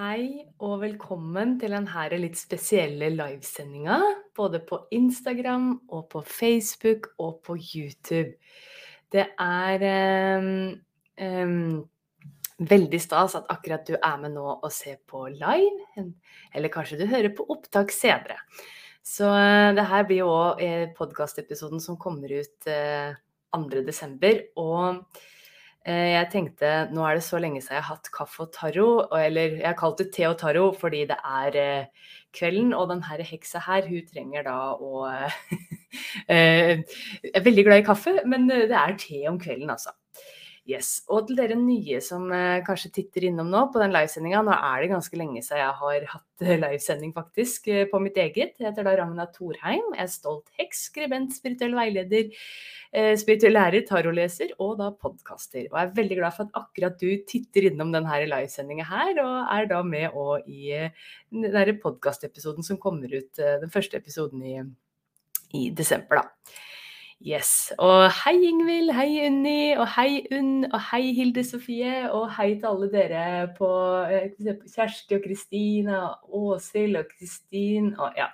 Hei og velkommen til denne litt spesielle livesendinga. Både på Instagram og på Facebook og på YouTube. Det er um, um, veldig stas at akkurat du er med nå og ser på live. Eller kanskje du hører på opptak senere. Så uh, det her blir jo òg podkastepisoden som kommer ut uh, 2.12. Og Eh, jeg tenkte nå er det så lenge siden jeg har hatt kaffe og taro, eller jeg har kalt det te og taro fordi det er eh, kvelden, og den her heksa her, hun trenger da å Jeg er veldig glad i kaffe, men det er te om kvelden, altså. Yes. Og til dere nye som eh, kanskje titter innom nå på den livesendinga. Nå er det ganske lenge siden jeg har hatt livesending faktisk på mitt eget. Jeg heter da Ragna Thorheim. Jeg er stolt heks, skribent, spirituell veileder Eh, spirituell lærer, tarotleser og da podkaster. Og jeg er veldig glad for at akkurat du titter innom denne livesendinga her, og er da med òg i denne den podkastepisoden som kommer ut, eh, den første episoden i, i desember, da. Yes. Og hei Ingvild, hei Unni, og hei Unn, og hei Hilde Sofie, og hei til alle dere på Kjersti og Kristina, og Åshild og Kristin. Og ja,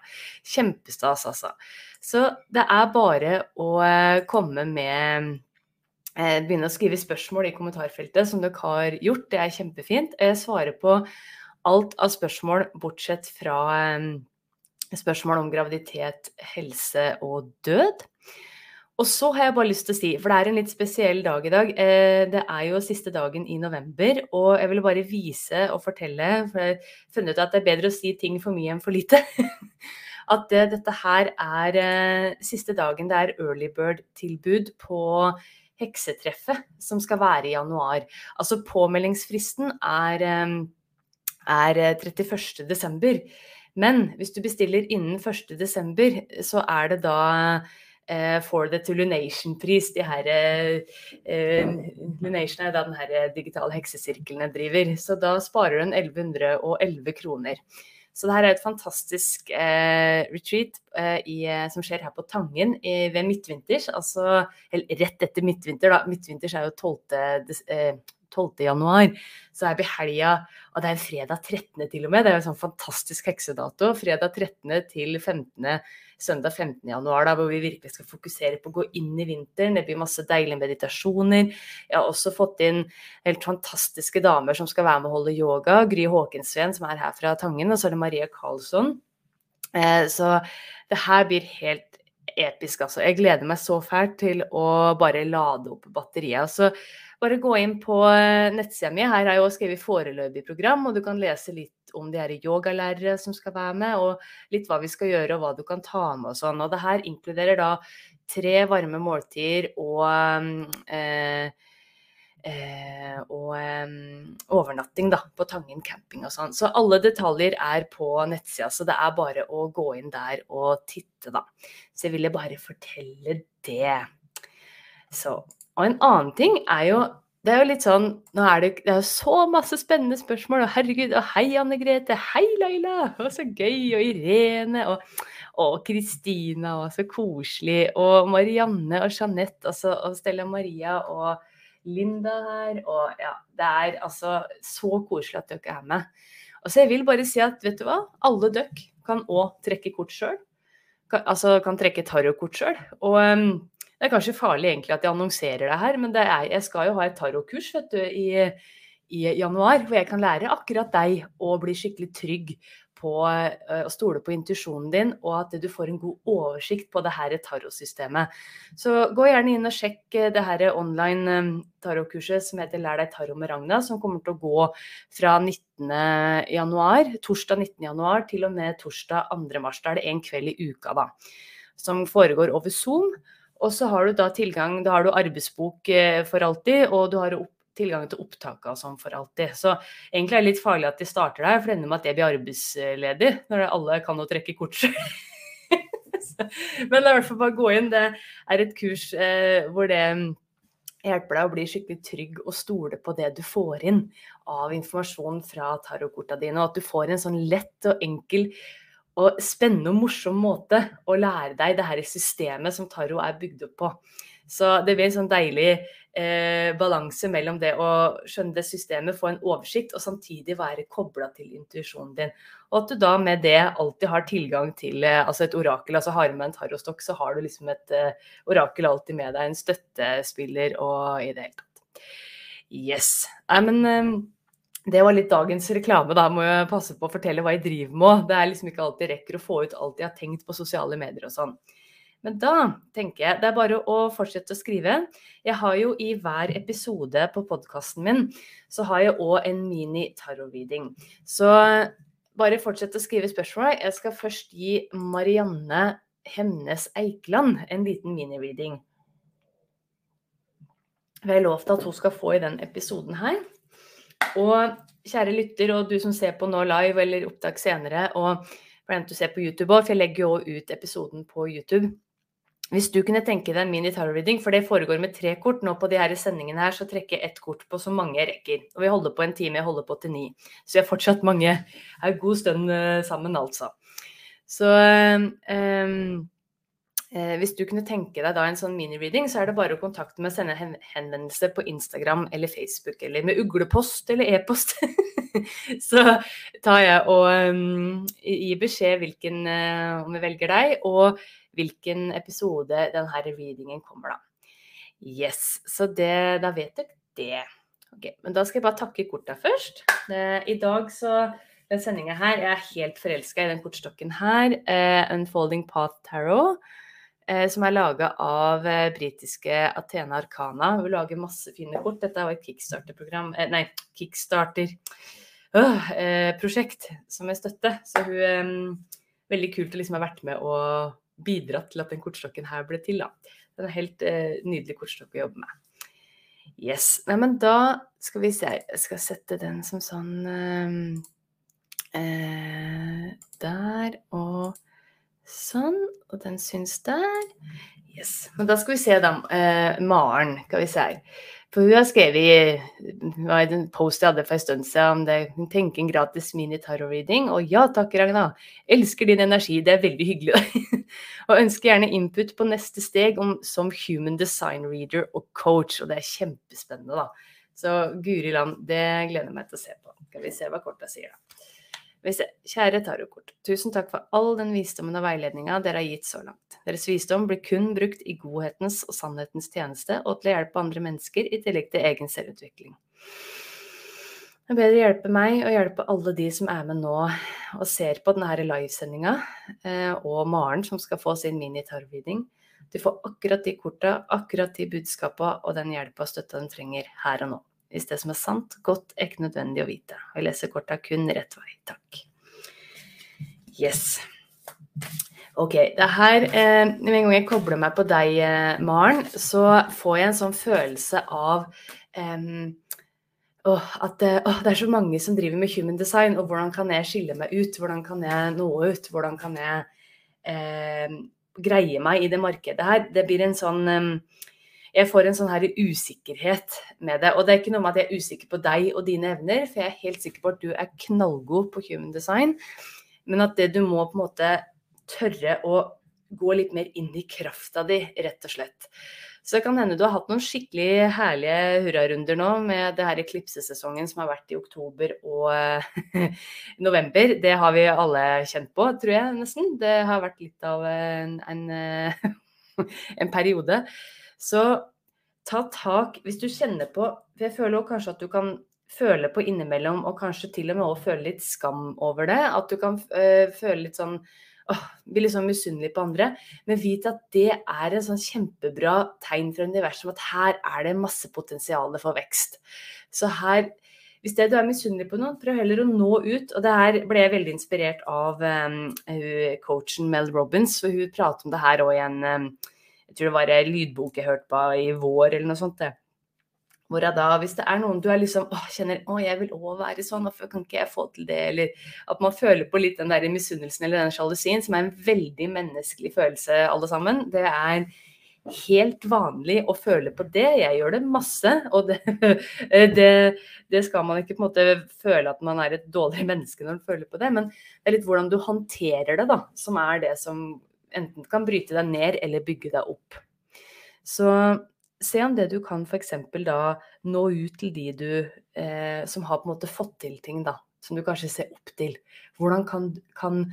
kjempestas, altså. Så det er bare å eh, komme med eh, Begynne å skrive spørsmål i kommentarfeltet, som dere har gjort. Det er kjempefint. Jeg svarer på alt av spørsmål bortsett fra eh, spørsmål om graviditet, helse og død. Og så har jeg bare lyst til å si, for det er en litt spesiell dag i dag. Det er jo siste dagen i november, og jeg ville bare vise og fortelle, for jeg har funnet ut at det er bedre å si ting for mye enn for lite. at det, dette her er eh, siste dagen det er early bird-tilbud på heksetreffet som skal være i januar. Altså påmeldingsfristen er, eh, er 31. desember. Men hvis du bestiller innen 1. desember, så er det da eh, for the to Lunation-pris. De her eh, Lunation er da den her digitale heksesirkelen jeg driver. Så da sparer du en 1111 kroner. Så det her er et fantastisk eh, retreat eh, i, eh, som skjer her på Tangen i, ved midtvinters. Altså eller rett etter midtvinter, da. Midtvinters er jo 12. Des, Eh, januar. Så er vi helga, og det er fredag 13. til og med. Det er jo en sånn fantastisk heksedato. Fredag 13. til 15 søndag 15. januar, da, hvor vi virkelig skal fokusere på å gå inn i vinteren. Det blir masse deilige meditasjoner. Jeg har også fått inn helt fantastiske damer som skal være med å holde yoga. Gry Håkensveen, som er her fra Tangen, og så er det Maria Karlsson. Eh, så det her blir helt episk, altså. Jeg gleder meg så fælt til å bare lade opp batteriet. Så bare gå inn på eh, nettsida mi. Her har jeg også skrevet foreløpig program, og du kan lese litt om de her yogalærere som skal være med, og litt hva vi skal gjøre og hva du kan ta med og sånn. Og det her inkluderer da tre varme måltider og eh, eh, og eh, overnatting da, på Tangen camping og sånn. Så alle detaljer er på nettsida, så det er bare å gå inn der og titte, da. Så jeg ville bare fortelle det. Så. Og en annen ting er jo det er jo litt sånn Nå er det, det er så masse spennende spørsmål. Og herregud, og hei, Anne Grete. Hei, Laila. Og så gøy. Og Irene. Og, og Kristina. Og så koselig. Og Marianne og Jeanette. Og, og Stella Maria og Linda her. Og ja, det er altså så koselig at dere er med. Og så jeg vil bare si at vet du hva, alle dere kan òg trekke kort sjøl. Altså kan trekke tarotkort sjøl. Og um, det er kanskje farlig egentlig at jeg annonserer det her, men det er, jeg skal jo ha et tarotkurs i, i, januar, hvor jeg kan lære akkurat deg å bli skikkelig trygg på uh, å stole på intuisjonen din, og at du får en god oversikt på det her tarotsystemet. Så gå gjerne inn og sjekk det her online um, tarotkurset som heter Lær deg tarot med Ragna, som kommer til å gå fra 19. Januar, torsdag 19. januar til og med torsdag 2. mars. Da er det en kveld i uka, da. Som foregår over Zoom. Og så har du da tilgang, da har du arbeidsbok for alltid, og du har opp tilgang til opptak og sånn for alltid. Så egentlig er det litt farlig at de starter der, for det ender med at jeg blir arbeidsledig når alle kan å trekke kort sjøl. Men det er i hvert fall bare å gå inn. Det er et kurs eh, hvor det hjelper deg å bli skikkelig trygg og stole på det du får inn av informasjon fra tarotkorta dine, og at du får en sånn lett og enkel og spennende og morsom måte å lære deg det her systemet som tarot er bygd opp på. Så det blir en sånn deilig eh, balanse mellom det å skjønne det systemet, få en oversikt, og samtidig være kobla til intuisjonen din. Og at du da med det alltid har tilgang til eh, altså et orakel. altså Har du med en tarostokk, så har du liksom et eh, orakel alltid med deg, en støttespiller og i det hele tatt. Yes. Nei, men eh, det var litt dagens reklame, da. Må jeg passe på å fortelle hva jeg driver med. Det er liksom ikke alltid rekker å få ut alt jeg har tenkt på sosiale medier og sånn. Men da tenker jeg det er bare å fortsette å skrive. Jeg har jo i hver episode på podkasten min, så har jeg òg en mini-tarot-reading. Så bare fortsett å skrive spørsmål. Jeg skal først gi Marianne Hemnes Eikeland en liten mini-reading. Vi har lovt at hun skal få i den episoden her. Og kjære lytter, og du som ser på nå live eller opptak senere, og for den du ser på YouTube òg, for jeg legger jo ut episoden på YouTube. Hvis du kunne tenke deg en mini tarot reading, for det foregår med tre kort Nå på de her sendingene her, så trekker jeg ett kort på så mange jeg rekker. Og vi holder på en time, jeg holder på til ni. Så vi har fortsatt mange er god stund uh, sammen, altså. Så um, hvis du kunne tenke deg da en sånn mini-reading, så er det bare å kontakte meg og sende en henvendelse på Instagram eller Facebook, eller med uglepost eller e-post. så tar jeg og um, gir beskjed hvilken, uh, om vi velger deg. og hvilken episode denne readingen kommer, da. Yes, så det, da vet dere det. Okay, Men da skal jeg bare takke korta først. Eh, I dag så den sendinga her Jeg er helt forelska i den kortstokken her. Uh, Unfolding Path Tarot. Uh, som er laga av uh, britiske Athena Arcana. Hun lager masse fine kort. Dette jo et kickstarter-program Nei, kickstarter prosjekt som jeg støtter. Så hun Veldig kult å liksom ha vært med og bidratt til at den kortstokken her ble til. Da. Det er en helt eh, nydelig kortstokk å jobbe med. Yes. Nei, men da skal vi se Jeg skal sette den som sånn eh, eh, Der og sånn. Og den syns der. Yes. Men da skal vi se, da. Eh, Maren, skal vi se. For hun har skrevet i en post jeg hadde for en stund siden om det. Hun tenker en gratis mini-tarot-reading. Og ja takk, Ragna. Elsker din energi, det er veldig hyggelig. og ønsker gjerne input på neste steg om, som human design reader og coach. Og det er kjempespennende, da. Så Guri land, det gleder jeg meg til å se på. Skal vi se hva korta sier, da. Kjære tarotkort. Tusen takk for all den visdommen og veiledninga dere har gitt så langt. Deres visdom blir kun brukt i godhetens og sannhetens tjeneste og til å hjelpe andre mennesker, i tillegg til egen selvutvikling. Jeg ber dere hjelpe meg og hjelpe alle de som er med nå og ser på denne livesendinga, eh, og Maren som skal få sin mini-tarvreading. Du får akkurat de korta, akkurat de budskapa og den hjelpa og støtta de trenger her og nå. Hvis det som er sant, godt, er ikke nødvendig å vite. Og jeg leser korta kun rett vei. Takk. Yes. Ok, det her eh, Med en gang jeg kobler meg på deg, eh, Maren, så får jeg en sånn følelse av eh, at oh, det er så mange som driver med human design, og hvordan kan jeg skille meg ut? Hvordan kan jeg nå ut? Hvordan kan jeg eh, greie meg i det markedet her? Det blir en sånn jeg får en sånn her usikkerhet med det. Og det er ikke noe med at jeg er usikker på deg og dine evner, for jeg er helt sikker på at du er knallgod på human design. Men at det du må på en måte tørre å gå litt mer inn i krafta di, rett og slett. Så det kan hende du har hatt noen skikkelig herlige hurrarunder nå med det her eklipsesesongen som har vært i oktober og november. Det har vi alle kjent på, tror jeg nesten. Det har vært litt av en, en, en periode. Så ta tak Hvis du kjenner på For jeg føler kanskje at du kan føle på innimellom, og kanskje til og med også føle litt skam over det. At du kan øh, føle litt sånn åh, bli litt sånn misunnelig på andre. Men vit at det er en sånn kjempebra tegn fra universet om at her er det masse potensial for vekst. Så her hvis det du er misunnelig på noen, prøv heller å nå ut. Og det her ble jeg veldig inspirert av um, coachen Mel Robbins, for hun prater om det her òg i en um, Jeg tror det var en lydbok jeg hørte på i vår, eller noe sånt. det. Hvor jeg da, hvis det er noen du er liksom, å, kjenner å, jeg vil òg være sånn, hvorfor kan ikke jeg få til det? Eller at man føler på litt den der misunnelsen eller den sjalusien, som er en veldig menneskelig følelse, alle sammen. Det er helt vanlig å føle på det. Jeg gjør det masse, og det, det, det, skal man ikke på en måte føle at man er et dårligere menneske når man føler på det, men det er litt hvordan du håndterer det, da, som er det som enten kan bryte deg ned eller bygge deg opp. Så se om det du kan f.eks. da nå ut til de du eh, som har på en måte fått til ting, da, som du kanskje ser opp til. Hvordan kan, kan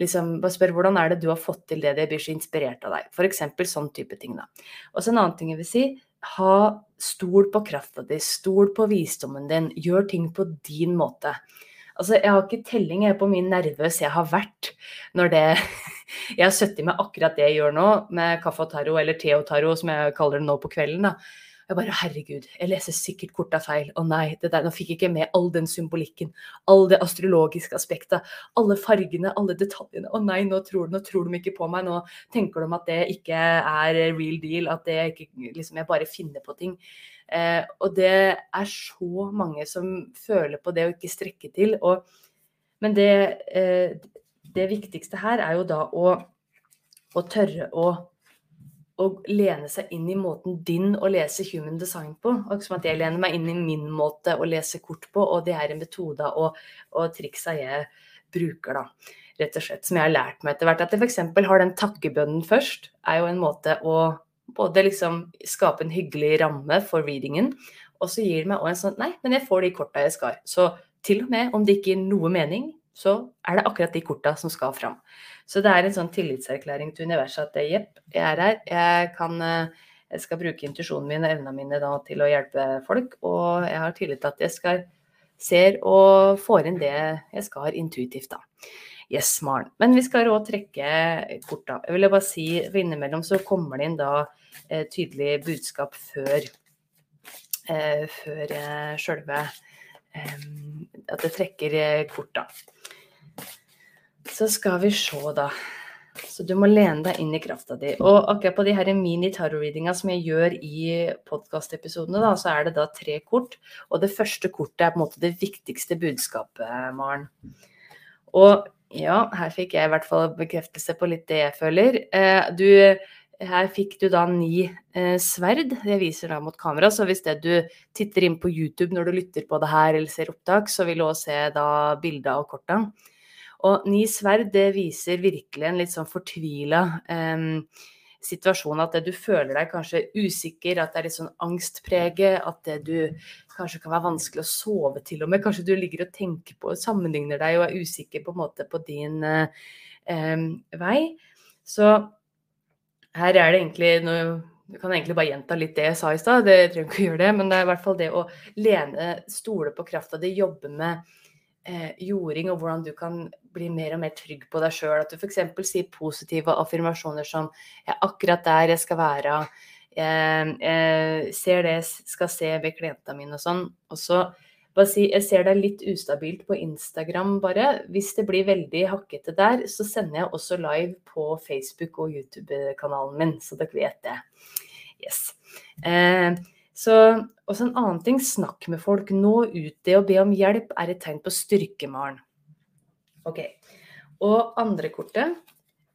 liksom, bare spør hvordan er det du har fått til det, det blir så inspirert av deg. F.eks. sånn type ting. da. Og så en annen ting jeg vil si, ha stol på krafta di, stol på visdommen din, gjør ting på din måte. Altså, jeg har ikke telling på min nervøs jeg har vært når det Jeg har sittet med akkurat det jeg gjør nå, med kaffe og taro, eller te og taro, som jeg kaller det nå på kvelden. da jeg bare herregud, jeg leser sikkert korta feil. Å nei, det der, nå fikk jeg ikke med all den symbolikken. All det astrologiske aspektet. Alle fargene, alle detaljene. Å nei, nå tror, nå tror, de ikke på meg. Nå tenker de at det ikke er real deal. At det ikke, liksom, jeg bare finner på ting. Eh, og det er så mange som føler på det å ikke strekke til. Og, men det, eh, det viktigste her er jo da å, å tørre å å lene seg inn i måten din å lese human design på. Akkurat som at jeg lener meg inn i min måte å lese kort på, og det er en metode og, og triksa jeg bruker, da. Rett og slett. Som jeg har lært meg etter hvert. At jeg f.eks. har den takkebønnen først, er jo en måte å både liksom skape en hyggelig ramme for readingen, og så gir det meg òg en sånn Nei, men jeg får de korta jeg skal. Så til og med om det ikke gir noe mening, så er det akkurat de korta som skal fram. Så det er en sånn tillitserklæring til universet at jepp, jeg er her. Jeg, kan, eh, jeg skal bruke intuisjonen min og evnene mine da, til å hjelpe folk. Og jeg har tillit til at jeg skal ser og får inn det jeg skal intuitivt, da. Yes, Maren. Men vi skal òg trekke korta. Jeg vil bare si innimellom så kommer det inn da eh, tydelig budskap før, eh, før eh, sjølve eh, At det trekker eh, kort, da. Så skal vi se, da. Så du må lene deg inn i krafta di. Og akkurat på de her mini-tarot-readinga som jeg gjør i podkastepisodene, da, så er det da tre kort. Og det første kortet er på en måte det viktigste budskapet, Maren. Og ja, her fikk jeg i hvert fall bekreftelse på litt det jeg føler. Eh, du, her fikk du da ni eh, sverd. Det viser da mot kamera. Så hvis det du titter inn på YouTube når du lytter på det her eller ser opptak, så vil du òg se da bildet av korta. Og ni sverd det viser virkelig en litt sånn fortvila eh, situasjon. At det du føler deg kanskje usikker, at det er litt sånn angstpreget. At det du kanskje kan være vanskelig å sove til og med. Kanskje du ligger og tenker på, sammenligner deg og er usikker på en måte på din eh, vei. Så her er det egentlig noe du kan egentlig bare gjenta litt det jeg sa i stad, det trenger ikke å gjøre det, men det er i hvert fall det å lene, stole på krafta di, jobbe med eh, jording, og hvordan du kan bli mer og mer trygg på deg sjøl. At du f.eks. sier positive affirmasjoner som 'Jeg er akkurat der jeg skal være'. Jeg, jeg ser det jeg skal se ved klientene mine og sånn. Og så bare si jeg ser deg litt ustabilt på Instagram, bare. Hvis det blir veldig hakkete der, så sender jeg også live på Facebook og YouTube-kanalen min, så dere vet det. Yes. Eh, så også en annen ting, snakk med folk. Nå ut. Det å be om hjelp er et tegn på styrke, Maren. Ok. Og andre kortet.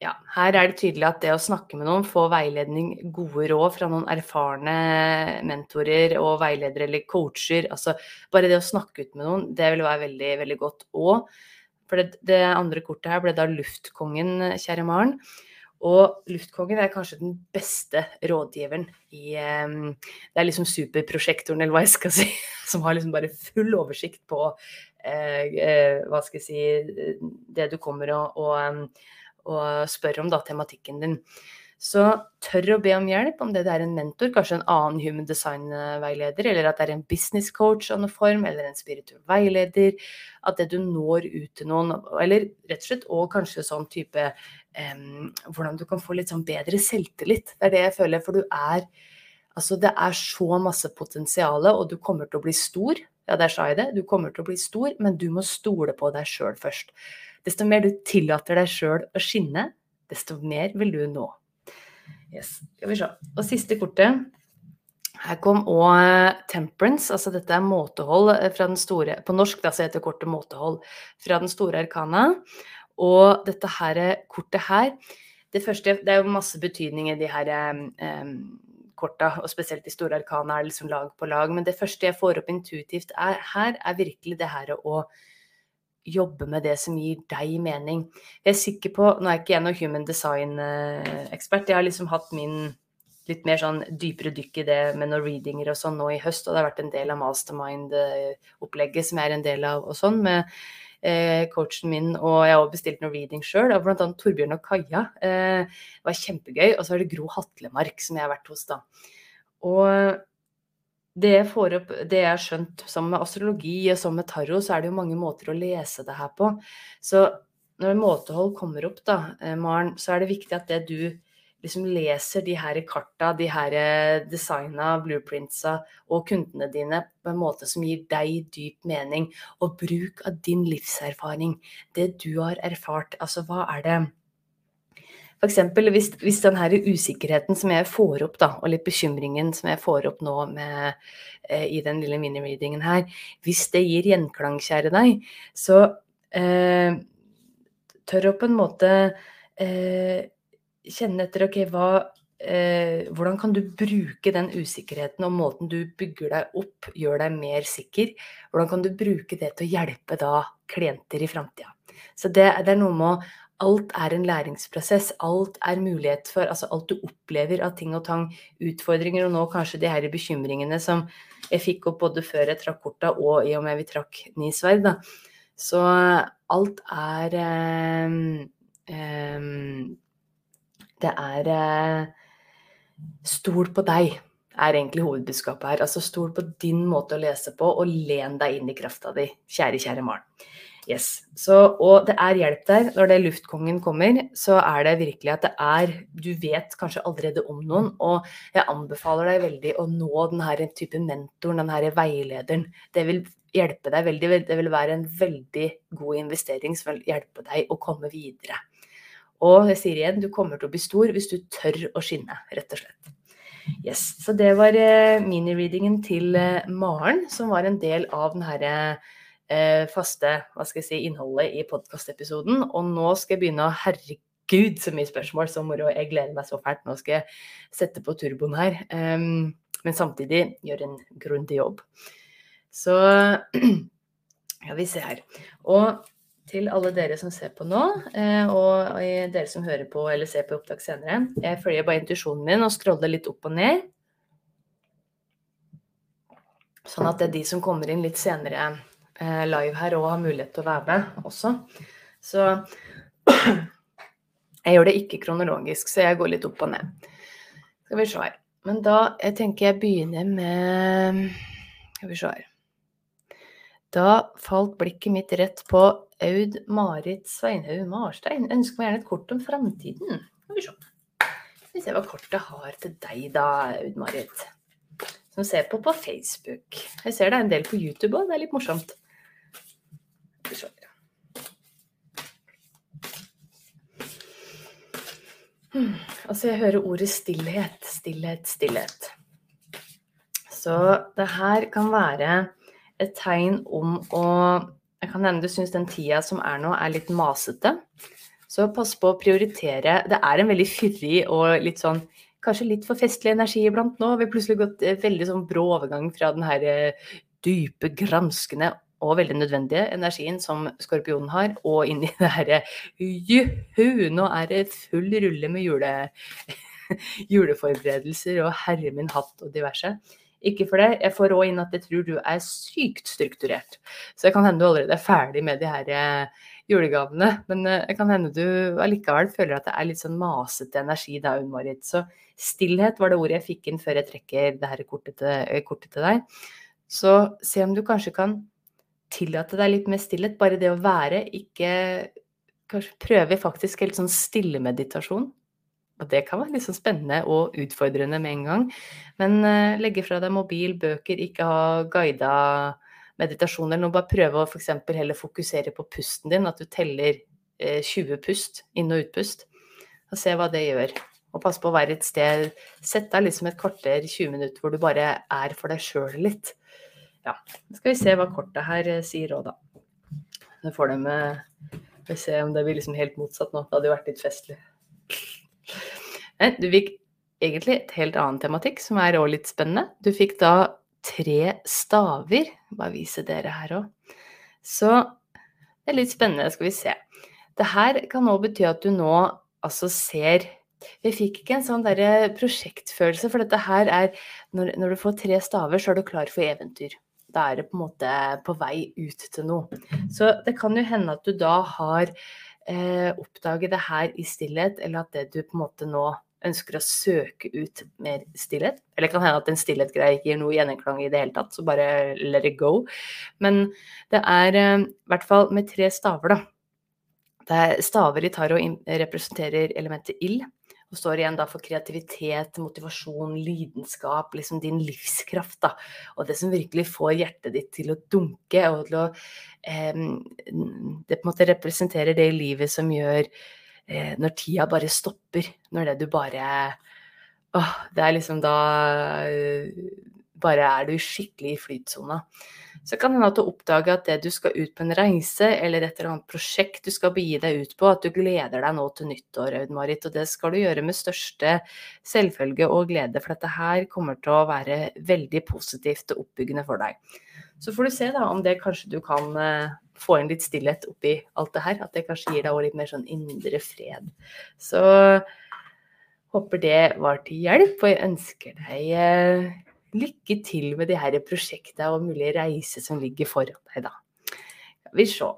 Ja, her er det tydelig at det å snakke med noen, få veiledning, gode råd fra noen erfarne mentorer og veiledere eller coacher, altså bare det å snakke ut med noen, det vil være veldig, veldig godt. Og for det, det andre kortet her ble da luftkongen, kjære Maren. Og luftkongen er kanskje den beste rådgiveren i um, Det er liksom superprosjektoren, eller hva jeg skal si, som har liksom bare full oversikt på uh, uh, hva skal jeg si det du kommer og, og, um, og spør om, da, tematikken din. Så tør å be om hjelp, om det er en mentor, kanskje en annen human design-veileder, eller at det er en business coach av noen form, eller en spirituell veileder. At det du når ut til noen, eller rett og slett og kanskje sånn type um, Hvordan du kan få litt sånn bedre selvtillit. Det er det jeg føler, for du er Altså, det er så masse potensial, og du kommer til å bli stor. Ja, der sa jeg det. Du kommer til å bli stor, men du må stole på deg sjøl først. Desto mer du tillater deg sjøl å skinne, desto mer vil du nå. Yes. Skal vi se. Og siste kortet. Her kom òg temperance, altså dette er måtehold eh, fra den store På norsk da så heter kortet måtehold fra den store arkana. Og dette her eh, kortet her Det første Det er jo masse betydning i de her um, korta, og spesielt de store arkana er liksom lag på lag. Men det første jeg får opp intuitivt er, her, er virkelig det her å jobbe med det som gir deg mening. Jeg er sikker på Nå er jeg ikke jeg noen human design-ekspert. Jeg har liksom hatt min litt mer sånn dypere dykk i det med noen readinger og sånn nå i høst, og det har vært en del av mastermind-opplegget som jeg er en del av og sånn, med eh, coachen min, og jeg har også bestilt noen reading sjøl, av bl.a. Torbjørn og Kaja. Eh, det var kjempegøy. Og så er det Gro Hatlemark som jeg har vært hos, da. Og det opp, det jeg har skjønt sammen med astrologi og sammen med tarot, så er det jo mange måter å lese det her på. Så når måtehold kommer opp, da, eh, Maren, så er det viktig at det du liksom leser de her karta, de her eh, designa blueprintsa og kundene dine på en måte som gir deg dyp mening. Og bruk av din livserfaring. Det du har erfart. Altså, hva er det F.eks. Hvis, hvis den her usikkerheten som jeg får opp, da, og litt bekymringen som jeg får opp nå med, eh, i den lille mini-readingen her, hvis det gir gjenklang, kjære deg, så eh, tør å på en måte eh, kjenne etter ok, hva, eh, hvordan kan du bruke den usikkerheten og måten du bygger deg opp, gjør deg mer sikker? Hvordan kan du bruke det til å hjelpe da klienter i framtida? Så det, det, er noe med å alt er en læringsprosess. Alt er mulighet for Altså alt du opplever av ting og tang, utfordringer, og nå kanskje de her bekymringene som jeg fikk opp både før jeg trakk korta og i og med vi trakk ni sverd, da. Så alt er um, um, Det er uh, Stol på deg, er egentlig hovedbudskapet her. Altså stol på din måte å lese på, og len deg inn i krafta di, kjære, kjære Maren. Yes. Så, og det er hjelp der. Når det luftkongen kommer, så er det virkelig at det er Du vet kanskje allerede om noen, og jeg anbefaler deg veldig å nå denne type mentoren, denne veilederen. Det vil hjelpe deg veldig. Det vil være en veldig god investering som vil hjelpe deg å komme videre. Og jeg sier igjen, du kommer til å bli stor hvis du tør å skinne, rett og slett. Yes, Så det var minireadingen mini-readingen til eh, Maren, som var en del av den herre eh, faste hva skal jeg si, innholdet i podkastepisoden. Og nå skal jeg begynne å Herregud, så mye spørsmål, så moro. Jeg gleder meg så fælt. Nå skal jeg sette på turboen her. Um, men samtidig gjøre en grundig jobb. Så ja, vi ser her. Og til alle dere som ser på nå, eh, og dere som hører på eller ser på opptak senere. Jeg følger bare intuisjonen min og scroller litt opp og ned. Sånn at det er de som kommer inn litt senere Eh, live her og har mulighet til å være med også. Så jeg gjør det ikke kronologisk, så jeg går litt opp og ned. Skal vi se her. Men da jeg tenker jeg begynner med Skal vi se her. Da falt blikket mitt rett på Aud Marit Sveinhaug Marstein. Ønsker meg gjerne et kort om framtiden. Skal vi se. Skal vi se hva kortet har til deg da, Aud Marit. Som ser på på Facebook. Jeg ser det er en del på YouTube òg, det er litt morsomt. Hmm. Altså, jeg hører ordet stillhet, stillhet, stillhet. Så det her kan være et tegn om å Jeg kan hende du syns den tida som er nå, er litt masete. Så pass på å prioritere. Det er en veldig fyrig og litt sånn Kanskje litt for festlig energi iblant nå. Vi har plutselig gått eh, veldig sånn brå overgang fra den her eh, dype, granskende og veldig nødvendige energien som skorpionen har, og inn i det herre juhu, nå er det full rulle med jule, juleforberedelser og herre min hatt og diverse. Ikke for det. Jeg får òg inn at jeg tror du er sykt strukturert. Så det kan hende du allerede er ferdig med de her eh, julegavene. Men det eh, kan hende du allikevel føler at det er litt sånn masete energi da, Unn Marit. Så stillhet var det ordet jeg fikk inn før jeg trekker det her kortet til, eh, kortet til deg. Så se om du kanskje kan tillate deg litt mer stillhet. Bare det å være, ikke Kanskje prøve faktisk helt sånn stillemeditasjon. Og det kan være litt sånn spennende og utfordrende med en gang. Men uh, legge fra deg mobil, bøker, ikke ha guida meditasjoner. Nå bare prøve å f.eks. heller fokusere på pusten din, at du teller uh, 20 pust, inn- og utpust. Og se hva det gjør. Og pass på å være et sted Sett deg liksom et kvarter, 20 minutter, hvor du bare er for deg sjøl litt. Ja. Skal vi se hva kortet her uh, sier òg, da. Så får de Vi se om det blir liksom helt motsatt nå. Det hadde jo vært litt festlig. Du fikk egentlig et helt annen tematikk, som er òg litt spennende. Du fikk da tre staver. Bare vise dere her òg. Så det er litt spennende, skal vi se. Det her kan òg bety at du nå altså ser Vi fikk ikke en sånn derre prosjektfølelse, for dette her er når, når, du får tre staver, så er du klar for eventyr. Da er det på en måte på vei ut til noe. Så det kan jo hende at du da har eh, oppdaget det her i stillhet, eller at det du på en måte nå ønsker å søke ut mer stillhet. Eller det kan hende at en stillhet-greie ikke gir noe gjenklang i det hele tatt, så bare let it go. Men det er eh, i hvert fall med tre staver, da. Det er staver i taro representerer elementet ild. Og står igjen da for kreativitet, motivasjon, lidenskap, liksom din livskraft. da. Og det som virkelig får hjertet ditt til å dunke, og til å eh, Det på en måte representerer det i livet som gjør eh, når tida bare stopper. Når det du bare Åh, det er liksom da Bare er du skikkelig i flytsona. Så kan det hende at du oppdager at det du skal ut på en reise, eller et eller annet prosjekt du skal begi deg ut på, at du gleder deg nå til nyttår, Aud-Marit. Og det skal du gjøre med største selvfølge og glede, for dette her kommer til å være veldig positivt og oppbyggende for deg. Så får du se da om det kanskje du kan uh, få inn litt stillhet oppi alt det her. At det kanskje gir deg òg litt mer sånn indre fred. Så håper det var til hjelp, og jeg ønsker deg uh, lykke til med de her prosjektene og mulige reiser som ligger foran deg, da. Skal vi se.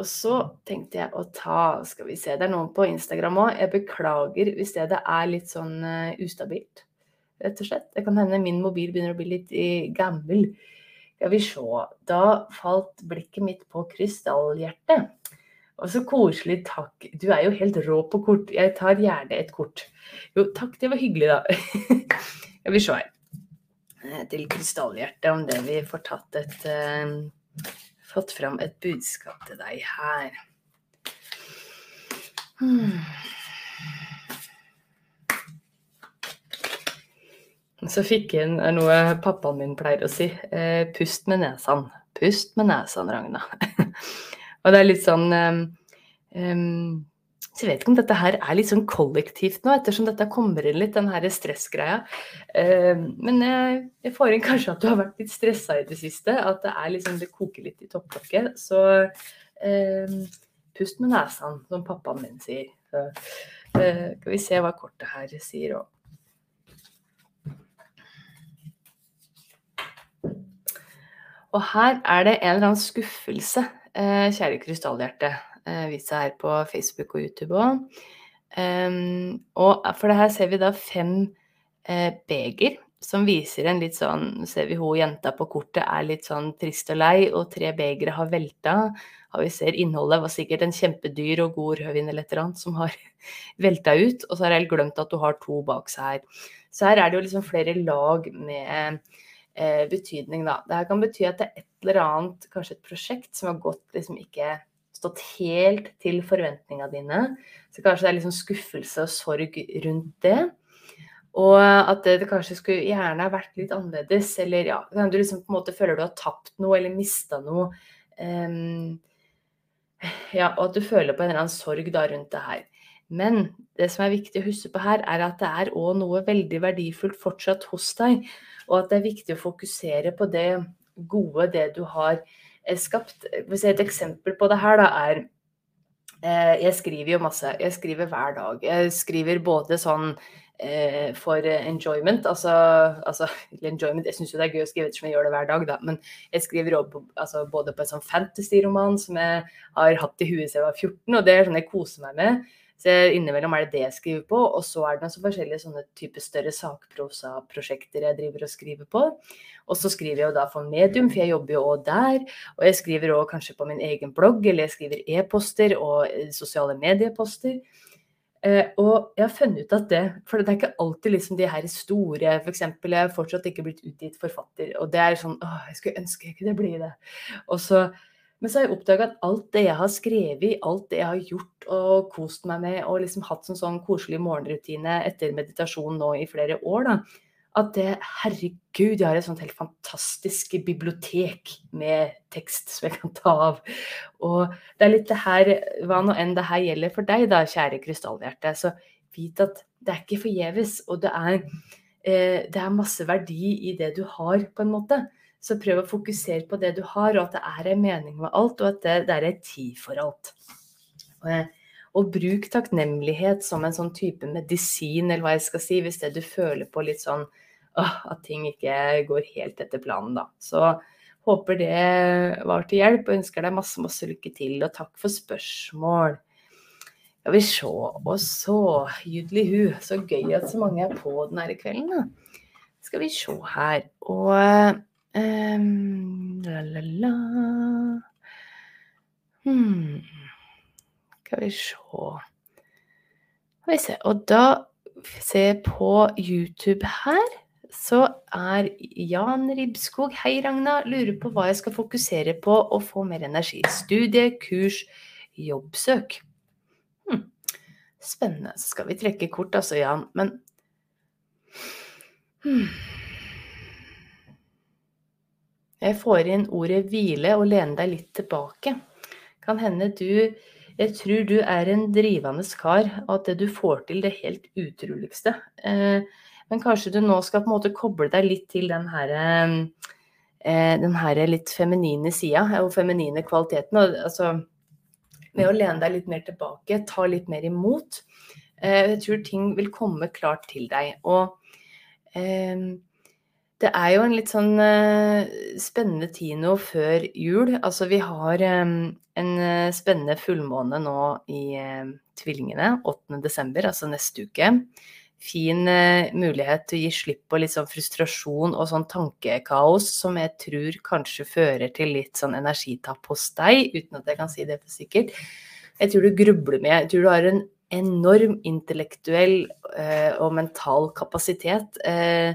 Og så tenkte jeg å ta Skal vi se, det er noen på Instagram òg. Jeg beklager hvis det er litt sånn uh, ustabilt, rett og slett. Det kan hende min mobil begynner å bli litt gammel. Skal vi se. Da falt blikket mitt på krystallhjertet. Og så koselig, takk. Du er jo helt rå på kort. Jeg tar gjerne et kort. Jo, takk, det var hyggelig, da. Skal vi se her. Eh, til krystallhjertet om det vi får tatt et uh, Fått fram et budskap til deg her. Hmm. Så fikk jeg inn noe pappaen min pleier å si. Eh, pust med nesan. Pust med nesan, Ragna. og det er litt sånn um, um, så jeg vet ikke om dette her er litt sånn kollektivt nå, ettersom dette kommer inn litt, den her stressgreia. Uh, men jeg, får inn kanskje at du har vært litt stressa i det siste. At det er liksom, det koker litt i topplokket. Så uh, pust med nesen, som pappaen min sier. Så, uh, skal vi se hva kortet her sier òg. Og her er det en eller annen skuffelse, kjære krystallhjerte eh, vist seg her på Facebook og YouTube òg. Og for det her ser vi da fem eh, beger som viser en litt sånn Ser vi hun jenta på kortet er litt sånn trist og lei, og tre begre har velta. Og vi ser innholdet var sikkert en kjempedyr og god rødvin eller et eller annet som har velta ut. Og så har jeg glemt at hun har to bak seg her. Så her er det jo liksom flere lag med eh, betydning, da. Det her kan bety at det er et eller annet, kanskje et prosjekt som har gått liksom ikke stått helt til forventningene dine. Så kanskje det er liksom skuffelse og sorg rundt det. Og at det, det kanskje skulle gjerne ha vært litt annerledes. Eller ja, du liksom på en måte føler du har tapt noe eller mista noe. Um, ja, og at du føler på en eller annen sorg da rundt det her. Men det som er viktig å huske på her, er at det er òg noe veldig verdifullt fortsatt hos deg. Og at det er viktig å fokusere på det gode, det du har skapt Et eksempel på det her da, er eh, Jeg skriver jo masse. Jeg skriver hver dag. Jeg skriver både sånn eh, for enjoyment. Altså, altså enjoyment, Jeg syns jo det er gøy å skrive ettersom jeg gjør det hver dag, da. Men jeg skriver også, altså, både på en sånn fantasy-roman som jeg har hatt i huet siden jeg var 14, og det er sånn jeg koser meg med. Så innimellom er det det jeg skriver på, og så er det også forskjellige sånne type større sakprosaprosjekter jeg driver og skriver på. Og så skriver jeg jo da for Medium, for jeg jobber jo òg der. Og jeg skriver òg kanskje på min egen blogg, eller jeg skriver e-poster og eh, sosiale medieposter. Eh, og jeg har funnet ut at det For det er ikke alltid liksom de her store F.eks. jeg har fortsatt ikke blitt utgitt forfatter, og det er sånn Åh, jeg skulle ønske jeg kunne bli det. Og så, men så har jeg oppdaga at alt det jeg har skrevet, alt det jeg har gjort og kost meg med, og liksom hatt som sånn koselig morgenrutine etter meditasjon nå i flere år, da, at det, herregud, jeg har et sånt helt fantastisk bibliotek med tekst som jeg kan ta av. Og det er litt det her, hva nå enn det her gjelder for deg, da, kjære krystallhjerte, så vit at det er ikke forgjeves. Og det er, eh, det er masse verdi i det du har, på en måte. Så prøv å fokusere på det du har, og at det er en mening med alt, og at det, det er en tid for alt. Og, og bruk takknemlighet som en sånn type medisin, eller hva jeg skal si, hvis det du føler på litt sånn at ting ikke går helt etter planen, da. Så håper det var til hjelp, og ønsker deg masse, masse lykke til. Og takk for spørsmål. Skal vi se. Og så, Judli Hu, så gøy at så mange er på denne kvelden, da. Skal vi se her. Og um, la, la, la. Hmm. Skal vi se Skal vi se. Og da se på YouTube her så er Jan Ribskog Hei, Ragna. Lurer på hva jeg skal fokusere på å få mer energi. Studie, kurs, jobbsøk. Hmm. Spennende. Så skal vi trekke kort, altså, Jan. Men hm. Jeg får inn ordet hvile og lene deg litt tilbake. Kan hende du Jeg tror du er en drivende kar, og at det du får til det helt utroligste. Eh, men kanskje du nå skal på en måte koble deg litt til den her, eh, den her litt feminine sida, og feminine kvaliteten. Altså, med å lene deg litt mer tilbake, ta litt mer imot. Eh, jeg tror ting vil komme klart til deg. Og det er jo en litt sånn uh, spennende tid nå før jul. Altså vi har um, en uh, spennende fullmåne nå i uh, Tvillingene 8.12., altså neste uke fin uh, mulighet til å gi slipp på litt sånn frustrasjon og sånn tankekaos som jeg tror kanskje fører til litt sånn energitapp hos deg, uten at jeg kan si det for sikkert. Jeg tror du grubler med Jeg tror du har en enorm intellektuell eh, og mental kapasitet. Eh,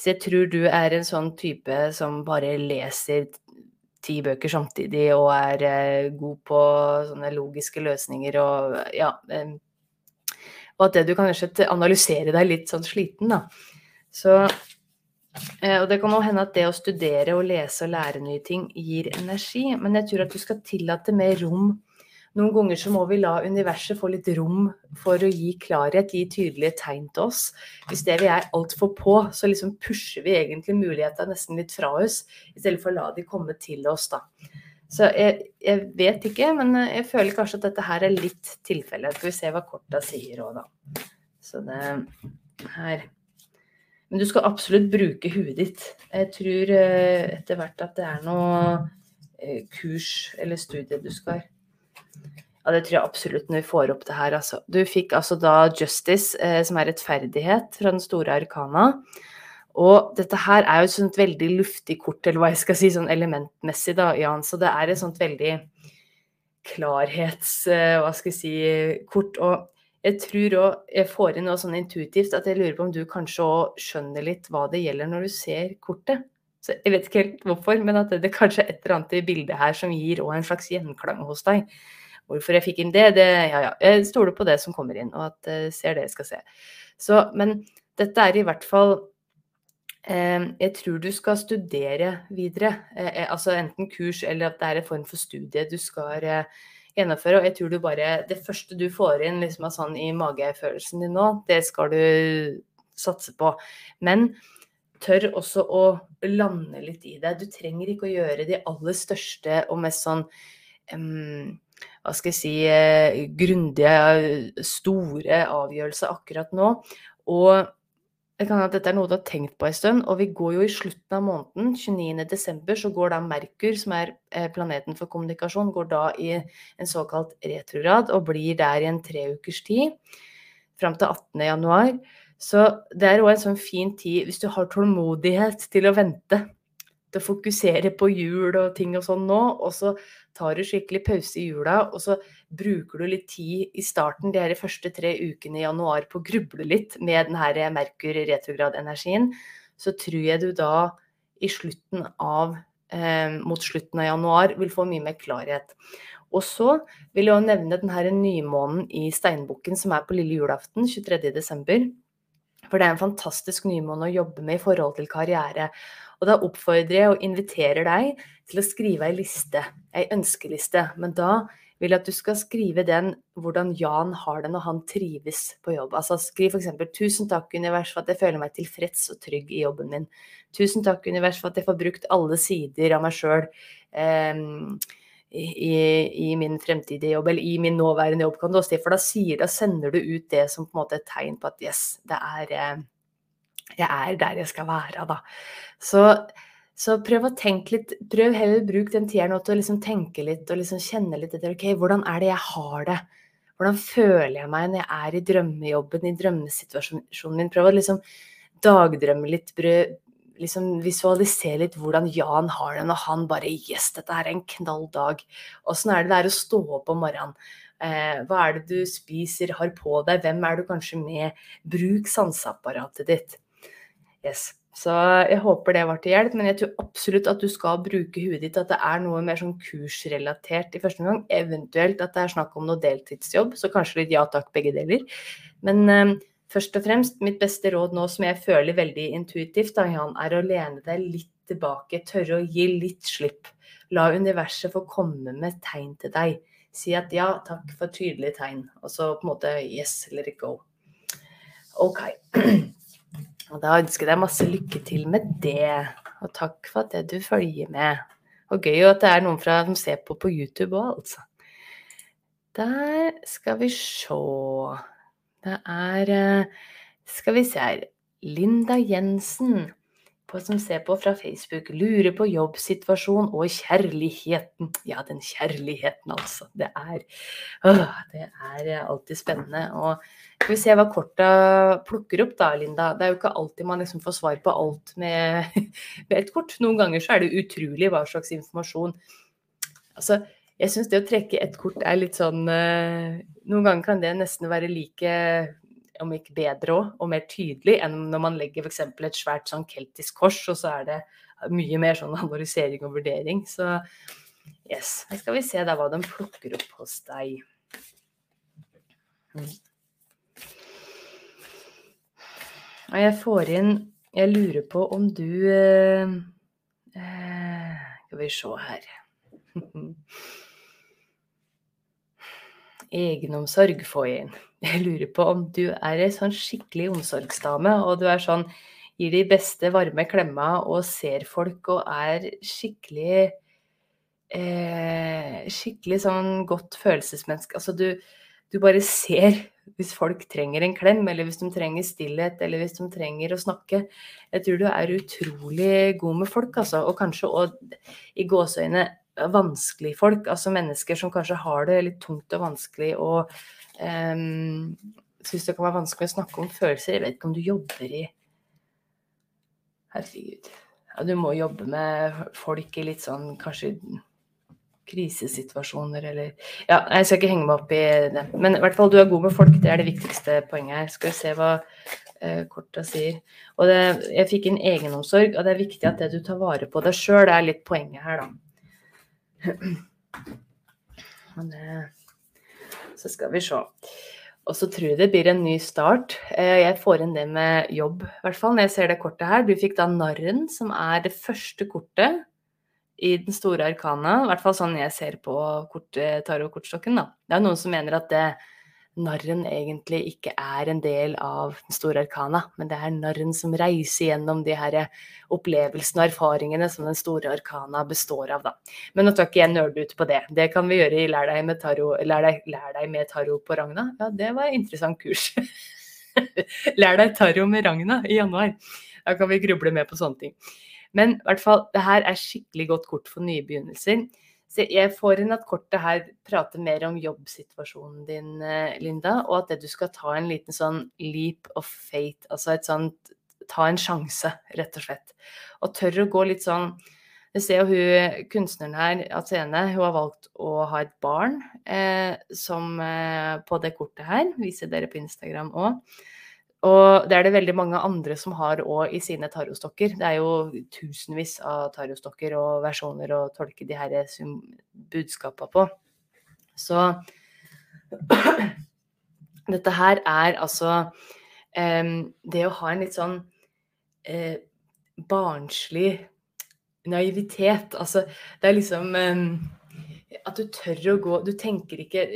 så jeg tror du er en sånn type som bare leser ti bøker samtidig og er eh, god på sånne logiske løsninger og ja eh, og at det du kan analysere deg litt sånn sliten, da. Så eh, og det kan òg hende at det å studere og lese og lære nye ting gir energi, men jeg tror at du skal tillate mer rom. Noen ganger så må vi la universet få litt rom for å gi klarhet, gi tydelige tegn til oss. Hvis det vi er altfor på, så liksom pusher vi egentlig mulighetene nesten litt fra oss, i stedet for å la de komme til oss, da. Så jeg, jeg, vet ikke, men jeg føler kanskje at dette her er litt tilfelle. Skal vi se hva korta sier òg, da. Så det her Men du skal absolutt bruke huet ditt. Jeg tror eh, etter hvert at det er noe eh, kurs eller studie du skal Ja, det tror jeg absolutt når vi får opp det her, altså. Du fikk altså da Justice, eh, som er rettferdighet, fra den store arkana. Og dette her er jo et sånt veldig luftig kort, eller hva jeg skal si, sånn elementmessig, da, Jan. Så det er et sånt veldig klarhets... Eh, hva skal jeg si kort. Og jeg tror òg jeg får inn noe sånn intuitivt at jeg lurer på om du kanskje òg skjønner litt hva det gjelder når du ser kortet. Så jeg vet ikke helt hvorfor, men at det, det kanskje er et eller annet i bildet her som gir òg en slags gjenklang hos deg. Hvorfor jeg fikk inn det, det Ja, ja. Jeg stoler på det som kommer inn, og at jeg ser det jeg skal se. Så, men dette er i hvert fall Ehm, jeg tror du skal studere videre. Eh, eh, altså enten kurs eller at det er en form for studie du skal eh, gjennomføre. Og jeg tror du bare Det første du får inn liksom sånn i magefølelsen din nå, det skal du satse på. Men tør også å lande litt i det. Du trenger ikke å gjøre de aller største og mest sånn um, hva skal jeg si, grundige, store avgjørelser akkurat nå. Og det kan at dette er noe du har tenkt på en stund, og vi går jo i slutten av måneden, 29.12., så går da Merkur, som er eh, planeten for kommunikasjon, går da i en såkalt retrograd og blir der i en tre ukers tid, fram til 18.1. Så det er òg en sånn fin tid hvis du har tålmodighet til å vente til å fokusere på jul og ting og sånn nå, og så tar du skikkelig pause i jula, og så bruker du litt tid i starten, de første tre ukene i januar, på å gruble litt med denne Merkur retrograd-energien, så tror jeg du da i slutten av eh, mot slutten av januar vil få mye mer klarhet. Og så vil jeg også nevne denne nymånen i steinbukken som er på lille julaften, 23.12. For det er en fantastisk nymåne å jobbe med i forhold til karriere. Og da oppfordrer jeg og inviterer deg til å skrive ei liste, ei ønskeliste. Men da vil jeg at du skal skrive den hvordan Jan har det når han trives på jobb. Altså skriv f.eks.: Tusen takk, univers, for at jeg føler meg tilfreds og trygg i jobben min. Tusen takk, univers, for at jeg får brukt alle sider av meg sjøl. Eh, i, i, min fremtidige jobb, eller i min nåværende jobb, kan du også si. For da, sier, da sender du ut det som på en måte et tegn på at yes, det er eh, jeg er der jeg skal være, da. Så, så prøv å tenke litt. Prøv heller å bruke den tida nå til å liksom tenke litt og liksom kjenne litt etter. Ok, hvordan er det jeg har det? Hvordan føler jeg meg når jeg er i drømmejobben, i drømmesituasjonen min? Prøv å liksom dagdrømme litt. Prøv, liksom visualisere litt hvordan Jan har det når han bare Yes, dette er en knall dag. Åssen er det det er å stå opp om morgenen? Eh, hva er det du spiser, har på deg? Hvem er du kanskje med? Bruk sanseapparatet ditt. Yes. Så jeg håper det var til hjelp, men jeg tror absolutt at du skal bruke huet ditt. At det er noe mer sånn kursrelatert i første omgang. Eventuelt at det er snakk om noe deltidsjobb, så kanskje litt ja takk, begge deler. Men um, først og fremst, mitt beste råd nå som jeg føler veldig intuitivt, da, Jan, er å lene deg litt tilbake. Tørre å gi litt slipp. La universet få komme med tegn til deg. Si at ja, takk for tydelige tegn. Og så på en måte yes, let it go. OK. Og da ønsker jeg deg masse lykke til med det. Og takk for at du følger med. Og gøy at det er noen fra, som ser på på YouTube òg, altså. Der skal vi se Det er eh, Skal vi se her. Linda Jensen på, som ser på fra Facebook, lurer på jobbsituasjon og kjærligheten. Ja, den kjærligheten, altså. Det er, øh, det er alltid spennende. Og skal vi se hva korta plukker opp da, Linda. Det er jo ikke alltid man liksom får svar på alt med, med et kort. Noen ganger så er det utrolig hva slags informasjon. Altså, jeg syns det å trekke et kort er litt sånn uh, Noen ganger kan det nesten være like om ikke bedre òg, og mer tydelig enn når man legger f.eks. et svært sånn keltisk kors, og så er det mye mer sånn analysering og vurdering. Så yes. Her skal vi se da hva de plukker opp hos deg. Og jeg får inn Jeg lurer på om du eh, eh Skal vi se her. Egenomsorg få inn. Jeg lurer på om du er ei sånn skikkelig omsorgsdame, og du er sånn Gir de beste varme klemma og ser folk og er skikkelig eh, Skikkelig sånn godt følelsesmenneske. Altså du, du bare ser hvis folk trenger en klem, eller hvis de trenger stillhet, eller hvis de trenger å snakke. Jeg tror du er utrolig god med folk, altså. Og kanskje òg i gåseøyne vanskelige folk. Altså mennesker som kanskje har det litt tungt og vanskelig og Um, Syns det kan være vanskelig å snakke om følelser. Jeg vet ikke om du jobber i Herregud. Ja, du må jobbe med folk i litt sånn kanskje krisesituasjoner eller Ja, jeg skal ikke henge meg opp i det. Men i hvert fall, du er god med folk. Det er det viktigste poenget her. Skal vi se hva uh, korta sier. Og det, jeg fikk inn egenomsorg, og det er viktig at det du tar vare på deg sjøl, er litt poenget her, da. Men så skal vi se. Og så tror jeg det blir en ny start. Eh, jeg får inn det med jobb, i hvert fall, når jeg ser det kortet her. Du fikk da Narren, som er det første kortet i den store arkana. I hvert fall sånn jeg ser på kort, tarotkortstokken, da. Det er noen som mener at det narren egentlig ikke er en del av den store arkana, men det er narren som reiser gjennom de her opplevelsene og erfaringene som den store arkana består av. Da. Men nå tar ikke jeg nerde ut på det. Det kan vi gjøre i Lær deg med tarot, lær deg, lær deg med tarot på Ragna. Ja, det var et interessant kurs. Lær deg tarot med Ragna i januar. Da kan vi gruble med på sånne ting. Men i hvert fall, det her er skikkelig godt kort for nye begynnelser. Så jeg får inn at kortet her prater mer om jobbsituasjonen din, eh, Linda, og at det du skal ta en liten sånn leap of fate, altså et sånt ta en sjanse, rett og slett. Og tør å gå litt sånn vi ser jo hun kunstneren her, Athene, hun har valgt å ha et barn eh, som eh, på det kortet her. Viser dere på Instagram òg. Og det er det veldig mange andre som har òg i sine tarotstokker. Det er jo tusenvis av tarotstokker og versjoner å tolke de her budskapene på. Så dette her er altså um, det å ha en litt sånn uh, barnslig naivitet. Altså, det er liksom um, at du tør å gå Du tenker ikke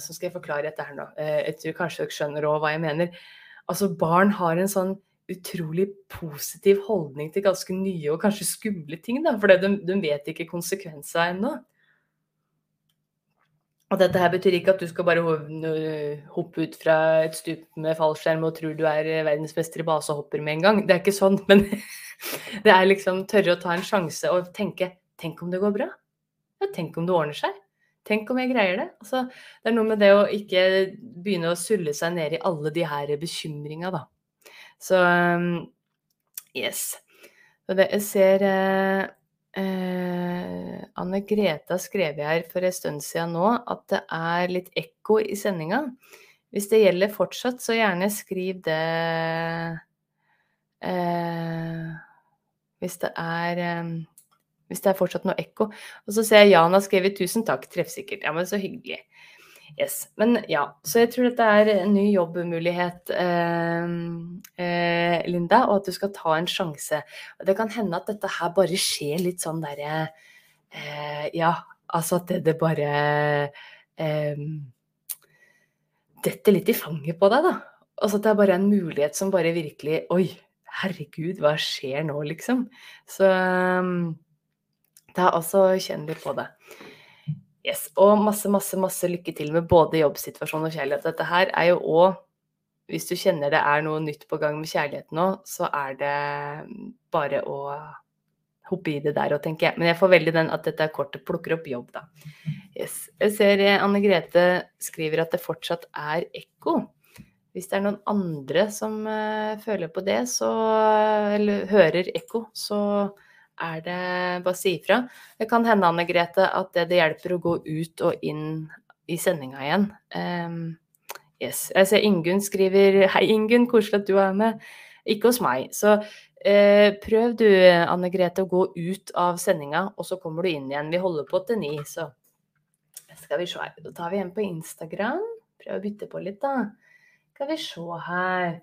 Så skal jeg forklare dette her nå. Eh, jeg tror kanskje dere skjønner òg hva jeg mener. Altså, barn har en sånn utrolig positiv holdning til ganske nye og kanskje skumle ting, da. For de, de vet ikke konsekvenser ennå. Og dette her betyr ikke at du skal bare hoppe ut fra et stup med fallskjerm og tror du er verdensmester i basehopper med en gang. Det er ikke sånn, men det er liksom tørre å ta en sjanse og tenke Tenk om det går bra? Ja, tenk om det ordner seg? Tenk om jeg greier det? Altså, det er noe med det å ikke begynne å sulle seg ned i alle de her bekymringa, da. Så um, yes. Så det, jeg ser eh, Eh, Anne Greta skrev her for en stund siden nå at det er litt ekko i sendinga. Hvis det gjelder fortsatt, så gjerne skriv det eh, Hvis det er eh, Hvis det er fortsatt noe ekko. Og så ser jeg Jan har skrevet 'tusen takk, treffsikkert'. Ja, men så hyggelig. Yes. Men ja, så jeg tror dette er en ny jobbmulighet, eh, eh, Linda, og at du skal ta en sjanse. Og det kan hende at dette her bare skjer litt sånn derre eh, Ja, altså at det, det bare eh, detter litt i fanget på deg, da. Altså at det er bare en mulighet som bare virkelig Oi, herregud, hva skjer nå, liksom? Så um, ta også kjenn litt på det. Yes, Og masse, masse, masse lykke til med både jobbsituasjon og kjærlighet. Dette her er jo òg Hvis du kjenner det er noe nytt på gang med kjærligheten nå, så er det bare å hoppe i det der tenker jeg. Men jeg får veldig den at dette kortet plukker opp jobb, da. Yes. Jeg ser eh, Anne Grete skriver at det fortsatt er ekko. Hvis det er noen andre som uh, føler på det, så Eller hører ekko, så er det Bare si ifra. Det kan hende, Anne Grete, at det, det, hjelper å gå ut og inn i sendinga igjen. Um, yes. Jeg ser Ingunn skriver Hei, Ingunn, koselig at du er med. Ikke hos meg. Så uh, prøv du, Anne Grete, å gå ut av sendinga, og så kommer du inn igjen. Vi holder på til ni, så skal vi se. Da tar vi en på Instagram. Prøv å bytte på litt, da. Skal vi se her.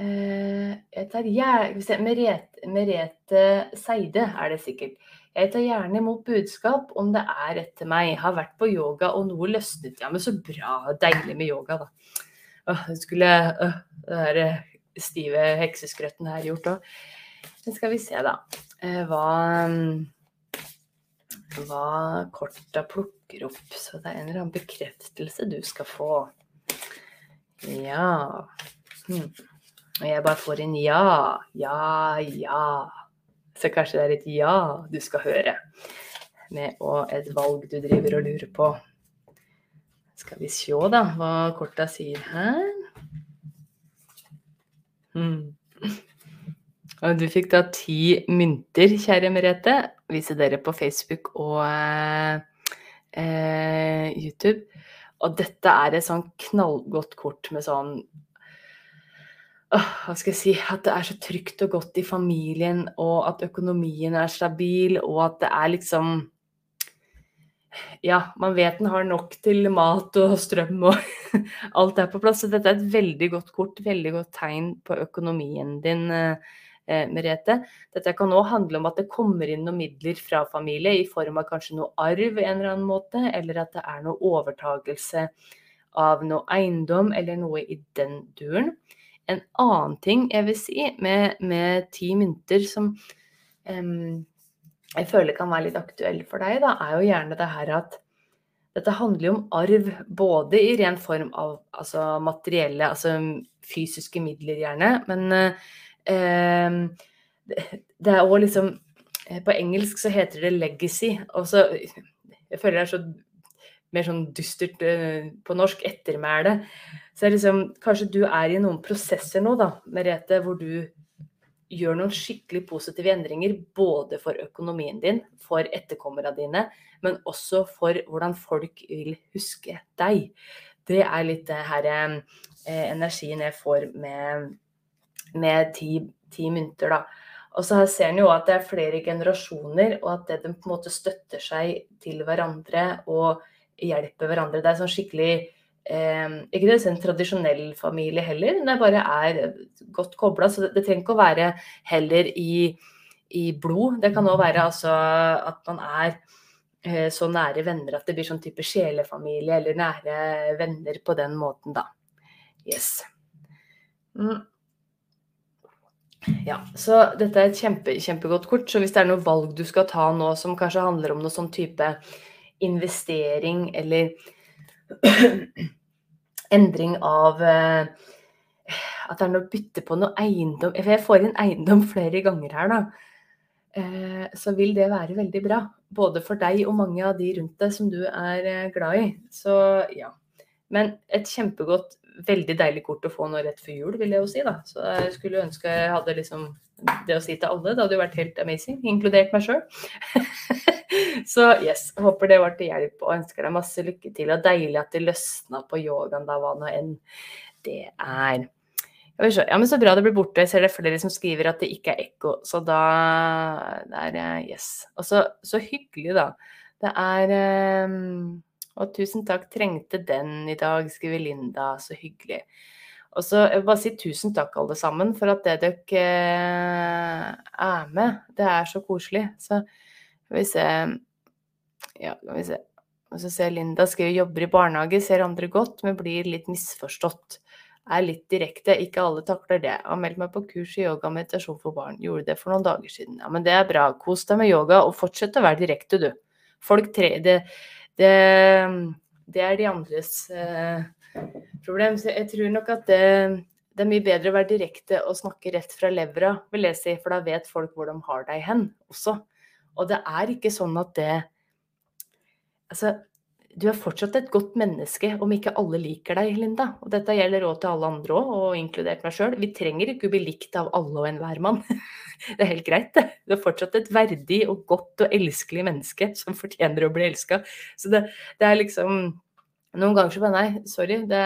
Uh, jeg tar gjerne Merete, Merete Seide er det sikkert. Jeg tar gjerne imot budskap om det er rett til meg. Har vært på yoga og noe løsnet. Ja, men så bra. Deilig med yoga, da. Åh, skulle øh, det der eh, stive hekseskrøtten her gjort òg. Men skal vi se, da. Uh, hva hva korta plukker opp. Så det er en eller annen bekreftelse du skal få. Ja. Hmm. Og jeg bare får en ja, ja, ja. Så kanskje det er et ja du skal høre. Med og et valg du driver og lurer på. Skal vi se, da, hva korta sier her. Hmm. Og du fikk da ti mynter, kjære Merete. Viser dere på Facebook og eh, YouTube. Og dette er et sånn knallgodt kort med sånn hva skal jeg si, at det er så trygt og godt i familien, og at økonomien er stabil, og at det er liksom Ja, man vet den har nok til mat og strøm og alt er på plass. Så dette er et veldig godt kort, veldig godt tegn på økonomien din, eh, Merete. Dette kan òg handle om at det kommer inn noen midler fra familie i form av kanskje noe arv en eller annen måte, eller at det er noe overtagelse av noe eiendom eller noe i den duren. En annen ting jeg vil si med, med ti mynter som um, jeg føler kan være litt aktuell for deg, da, er jo gjerne det her at dette handler jo om arv, både i ren form av altså, materielle, altså fysiske midler, gjerne, men eh, det er òg liksom På engelsk så heter det legacy. Og så Jeg føler det er så mer sånn dystert eh, på norsk ettermæle. Så liksom Kanskje du er i noen prosesser nå, da, Merete, hvor du gjør noen skikkelig positive endringer både for økonomien din, for etterkommerne dine, men også for hvordan folk vil huske deg. Det er litt det her eh, energien jeg får med, med ti, ti, mynter, da. Og så ser en jo at det er flere generasjoner, og at det, de på en måte støtter seg til hverandre og hjelper hverandre. Det er sånn skikkelig eh, Ikke det en tradisjonell familie heller, det bare er godt kobla. Så det, det, trenger ikke å være heller i, i blod. Det kan òg være altså at man er eh, så nære venner at det blir sånn type sjelefamilie eller nære venner på den måten, da. Yes. Mm. Ja, så dette er et kjempe, kjempegodt kort. Så hvis det er noe valg du skal ta nå som kanskje handler om noe sånn type investering eller endring av eh, At det er noe bytte på noe eiendom jeg får inn eiendom flere ganger her, da. Eh, så vil det være veldig bra. Både for deg og mange av de rundt deg som du er eh, glad i. Så ja. Men et kjempegodt, veldig deilig kort å få nå rett før jul, vil jeg jo si, da. Så jeg skulle ønske jeg hadde liksom det å si til alle. Det hadde jo vært helt amazing, inkludert meg sjøl. Så yes, håper det var til hjelp og ønsker deg masse lykke til. Og deilig at det løsna på yogaen, da, hva nå enn det er. Ja, men Så bra det blir borte. Jeg ser det er flere som skriver at det ikke er ekko. Så da det er Yes. Og så, så hyggelig, da. Det er um, Og tusen takk, trengte den i dag, skriver Linda. Så hyggelig. Og så jeg vil bare si tusen takk, alle sammen, for at det dere eh, er med. Det er så koselig. Så skal vi se Ja, skal vi se. Og så ser Linda skriver jobber i barnehage, ser andre godt, men blir litt misforstått. Er litt direkte, ikke alle takler det. Har meldt meg på kurs i yoga og meditasjon for barn. Gjorde det for noen dager siden. Ja, men det er bra. Kos deg med yoga, og fortsett å være direkte, du. Folk tre... Det, det, det er de andres eh, problem. Så jeg tror nok at det, det, er mye bedre å være direkte og snakke rett fra levra, vil jeg si, for da vet folk hvor de har deg hen også. Og det er ikke sånn at det Altså, du er fortsatt et godt menneske om ikke alle liker deg, Linda. Og dette gjelder òg til alle andre òg, og inkludert meg sjøl. Vi trenger ikke å bli likt av alle og enhver mann. Det er helt greit, det. Du er fortsatt et verdig og godt og elskelig menneske som fortjener å bli elska. Så det, det, er liksom Noen ganger så bare Nei, sorry. Det,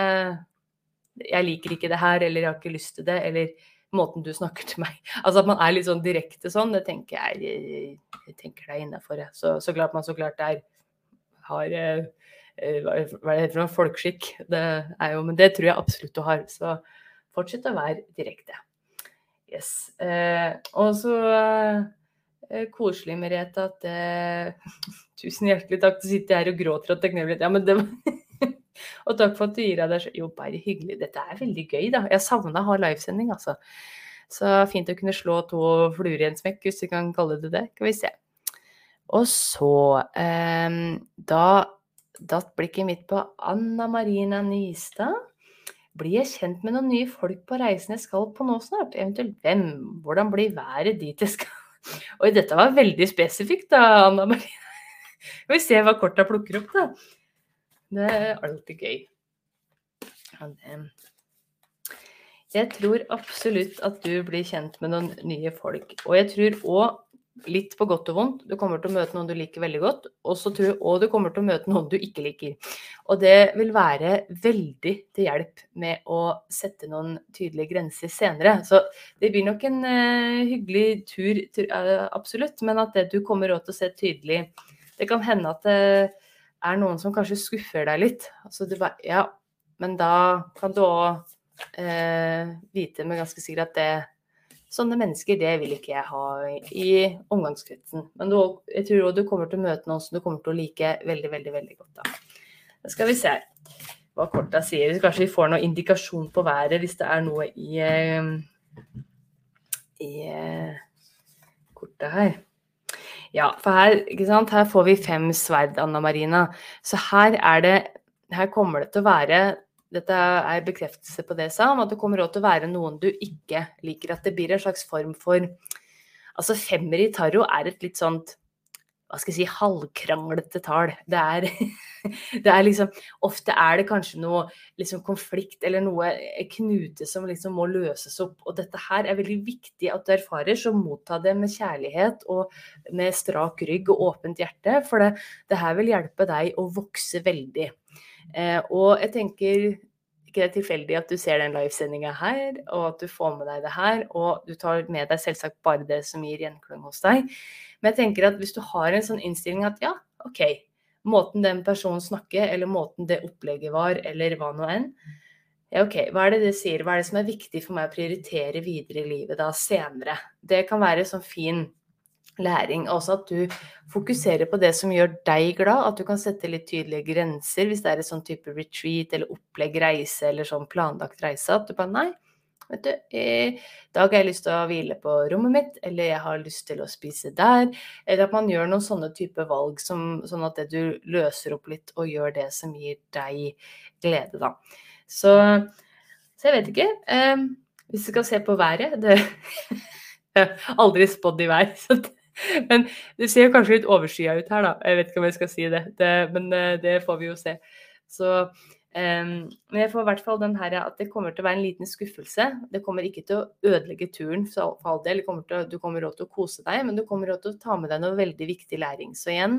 jeg liker ikke det her, eller jeg har ikke lyst til det, eller måten du snakker til meg. Altså at man er litt sånn direkte sånn, det tenker jeg, jeg tenker det er innafor. Så, så klart man så klart er har eh, hva er det heter for folkeskikk. Det er jo, men det tror jeg absolutt du har. Så fortsett å være direkte. Yes. Eh, og så eh, koselig, Merete, at eh, Tusen hjertelig takk. Du sitter her og gråter av takknemlighet. Ja, men det var og takk for at du gir av deg Jo, bare hyggelig. Dette er veldig gøy, da. Jeg savna å ha livesending, altså. Så fint å kunne slå to fluer i en smekk, hvis vi kan kalle det det. Skal vi se. Og så eh, Da datt blikket mitt på Anna Marina Nystad. Blir jeg kjent med noen nye folk på reisen jeg skal på nå snart? Eventuelt hvem? Hvordan blir været dit jeg skal? Oi, dette var veldig spesifikt da, Anna Marina. Skal vi se hva korta plukker opp, da. Det er alltid gøy. Jeg tror absolutt at du blir kjent med noen nye folk. Og jeg tror òg, litt på godt og vondt, du kommer til å møte noen du liker veldig godt. Og så tror jeg òg du kommer til å møte noen du ikke liker. Og det vil være veldig til hjelp med å sette noen tydelige grenser senere. Så det blir nok en uh, hyggelig tur, uh, absolutt. Men at det du kommer til å se tydelig Det kan hende at uh, er noen som kanskje skuffer deg litt. Altså du bare Ja, men da kan du òg eh, vite med ganske sikkert at det Sånne mennesker, det vil ikke jeg ha i omgangskretsen. Men du, jeg tror òg du kommer til å møte noen som du kommer til å like veldig, veldig, veldig godt. Da, da skal vi se hva korta sier. Kanskje vi får noen indikasjon på været hvis det er noe i, eh, i korta kortet her. Ja, for her, ikke sant? her får vi fem sverd, Anna Marina. Så her er det Her kommer det til å være dette er bekreftelse på det jeg sa, om at det kommer også til å være noen du ikke liker. At det blir en slags form for Altså femmer i tarot er et litt sånt hva skal jeg si, halvkranglete tall. Det er, det er liksom Ofte er det kanskje noe liksom konflikt eller noe knute som liksom må løses opp. Og dette her er veldig viktig at du erfarer, så motta det med kjærlighet og med strak rygg og åpent hjerte. For det, det her vil hjelpe deg å vokse veldig. Eh, og jeg tenker ikke tilfeldig at du ser den livesendinga her, og at du får med deg det her. Og du tar med deg selvsagt bare det som gir gjenklang hos deg. Men jeg tenker at hvis du har en sånn innstilling at ja, OK, måten den personen snakker, eller måten det opplegget var, eller hva nå enn, ja, OK, hva er det det sier? Hva er det som er viktig for meg å prioritere videre i livet da senere? Det kan være sånn fin læring. Altså at du fokuserer på det som gjør deg glad. At du kan sette litt tydelige grenser hvis det er et sånn type retreat eller opplegg reise eller sånn planlagt reise. At du bare nei, Vet du, i dag har jeg lyst til å hvile på rommet mitt, eller jeg har lyst til å spise der. Eller at man gjør noen sånne type valg, som, sånn at det du løser opp litt og gjør det som gir deg glede, da. Så, så jeg vet ikke. Eh, hvis du skal se på været det, aldri spådd i vær. Det, men det ser jo kanskje litt overskya ut her, da. Jeg vet ikke om jeg skal si det, det men eh, det får vi jo se. Så Um, men jeg får i hvert fall den her at det kommer til å være en liten skuffelse. Det kommer ikke til å ødelegge turen for all del. Kommer til, du kommer råd til å kose deg, men du kommer råd til å ta med deg noe veldig viktig læring. Så igjen,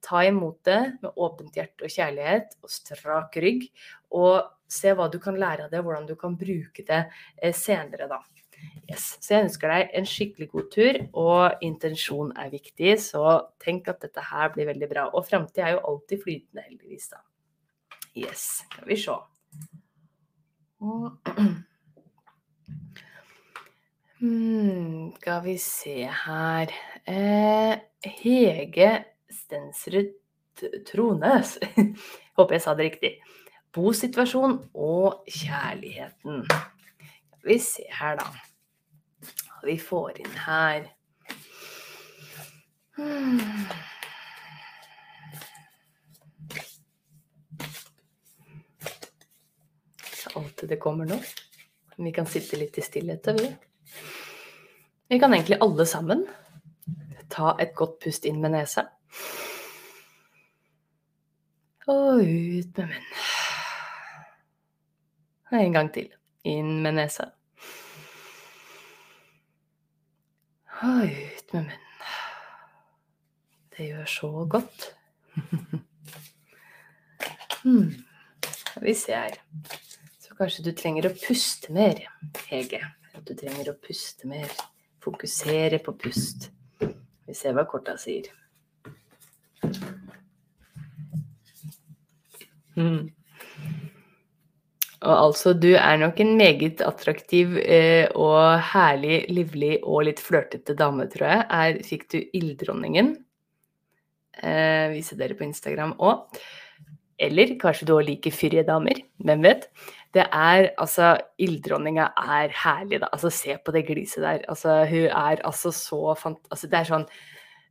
ta imot det med åpent hjerte og kjærlighet og strak rygg. Og se hva du kan lære av det, hvordan du kan bruke det eh, senere, da. Yes. Så jeg ønsker deg en skikkelig god tur, og intensjon er viktig. Så tenk at dette her blir veldig bra. Og framtida er jo alltid flytende, heldigvis, da. Yes, skal vi se. Hmm, skal vi se her eh, Hege Stensrud Trones. Håper jeg sa det riktig. Bosituasjon og kjærligheten. Skal vi se her, da. Vi får inn her hmm. alltid det kommer nå. Vi kan sitte litt i stillhet, vi. Vi kan egentlig alle sammen ta et godt pust inn med nesa. Og ut med munnen. En gang til. Inn med nesa. Og ut med munnen. Det gjør så godt. Skal Vi så Kanskje du trenger å puste mer, Hege. Du trenger å puste mer. Fokusere på pust. Vi ser hva korta sier. Mm. Og altså, du er nok en meget attraktiv eh, og herlig, livlig og litt flørtete dame, tror jeg. Er, fikk du Ilddronningen? Eh, vise dere på Instagram òg. Eller kanskje du òg liker fyrige damer. Hvem vet? Det er altså Ilddronninga er herlig, da. Altså, se på det gliset der. Altså, hun er altså så fant... Altså, det er sånn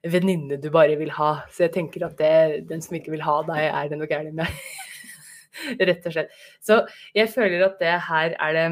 venninne du bare vil ha. Så jeg tenker at det, den som ikke vil ha deg, er det noe gærent med. Rett og slett. Så jeg føler at det her er det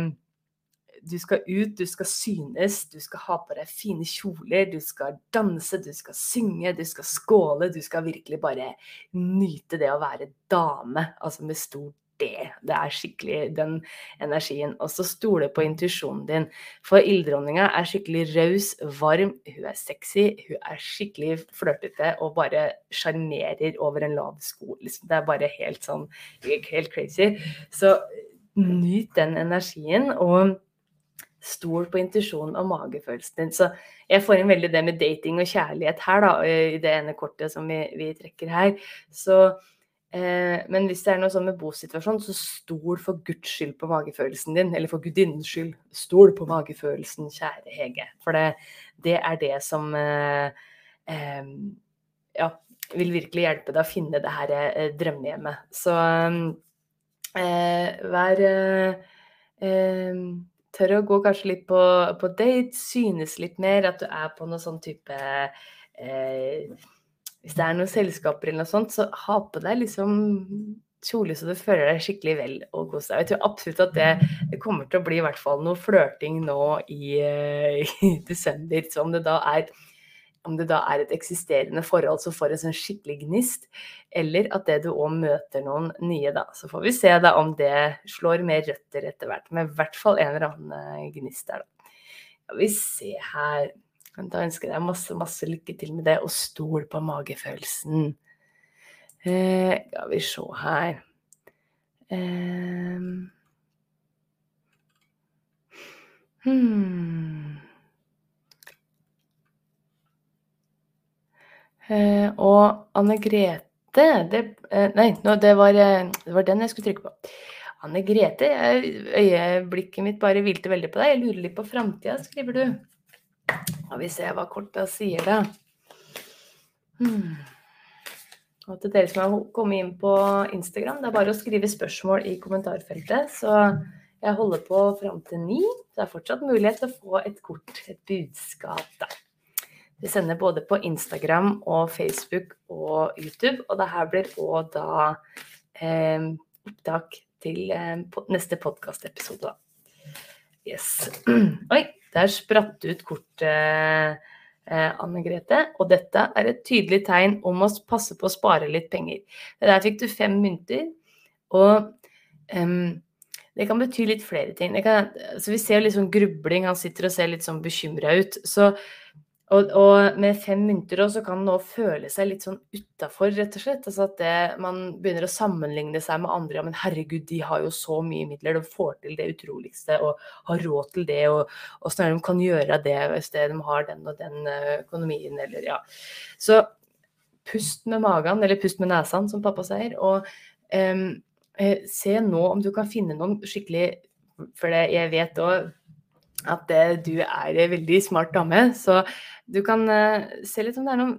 du skal ut, du skal synes, du skal ha på deg fine kjoler, du skal danse, du skal synge, du skal skåle. Du skal virkelig bare nyte det å være dame, altså med stort det. Det er skikkelig den energien. Og så stole på intuisjonen din. For ilddronninga er skikkelig raus, varm, hun er sexy, hun er skikkelig flørtete og bare sjarmerer over en lav sko. Liksom. Det er bare helt sånn helt crazy. Så nyt den energien. og Stol på intuisjonen og magefølelsen din. Så jeg får inn veldig det med dating og kjærlighet her, da, i det ene kortet som vi, vi trekker her. Så Eh, men hvis det er noe sånn med bosituasjon, så stol for Guds skyld på magefølelsen din. Eller for gudinnens skyld, stol på magefølelsen, kjære Hege. For det, det er det som eh, eh, ja, vil virkelig hjelpe deg å finne det her eh, drømmehjemmet. Så eh, vær eh, Tør å gå kanskje litt på, på date, synes litt mer, at du er på noe sånn type eh, Hvis det er noen selskaper eller noe sånt, så ha på deg liksom kjole så du føler deg skikkelig vel og kos deg. Jeg tror absolutt at det, kommer til å bli i hvert fall noe flørting nå i, i desember. Så om det da er om det da er et eksisterende forhold som får en sånn skikkelig gnist, eller at det du òg møter noen nye, da. Så får vi se da om det slår mer røtter etter hvert. Men i hvert fall en eller annen eh, gnist der, da. Skal vi se her. Da ønsker jeg deg masse, masse lykke til med det, og stol på magefølelsen. Eh, skal vi se her eh, hmm. Eh, og Anne Grete det, eh, Nei, no, det, var, eh, det, var, den jeg skulle trykke på. Anne Grete, øyeblikket mitt bare hvilte veldig på deg. Jeg lurer litt på framtida, skriver du. Skal vi se hva korta sier, da. Hmm. Og til dere som har kommet inn på Instagram, det er bare å skrive spørsmål i kommentarfeltet. Så jeg holder på fram til ni. Det er fortsatt mulighet til å få et kort, et budskap, da. Vi sender både på Instagram og Facebook og YouTube, og det her blir òg da eh, opptak til eh, neste podkastepisode, da. Yes. Oi, der spratt ut kortet, eh, Anne Grete. Og dette er et tydelig tegn om å passe på å spare litt penger. Der fikk du fem mynter. Og um, det kan bety litt flere ting. Kan, så vi ser litt sånn grubling, han sitter og ser litt sånn bekymra ut. Så og, og, med fem mynter også, så kan man nå føle seg litt sånn utafor, rett og slett. Altså at det, man begynner å sammenligne seg med andre. Ja, men herregud, de har jo så mye midler, de får til det utroligste og har råd til det. Og åssen er de kan gjøre det hvis de har den og den eh, økonomien, eller ja. Så pust med magen, eller pust med nesa, som pappa sier. Og um, se nå om du kan finne noen skikkelig For det, jeg vet òg at det, du er en veldig smart dame. Så du kan uh, se litt om det er noen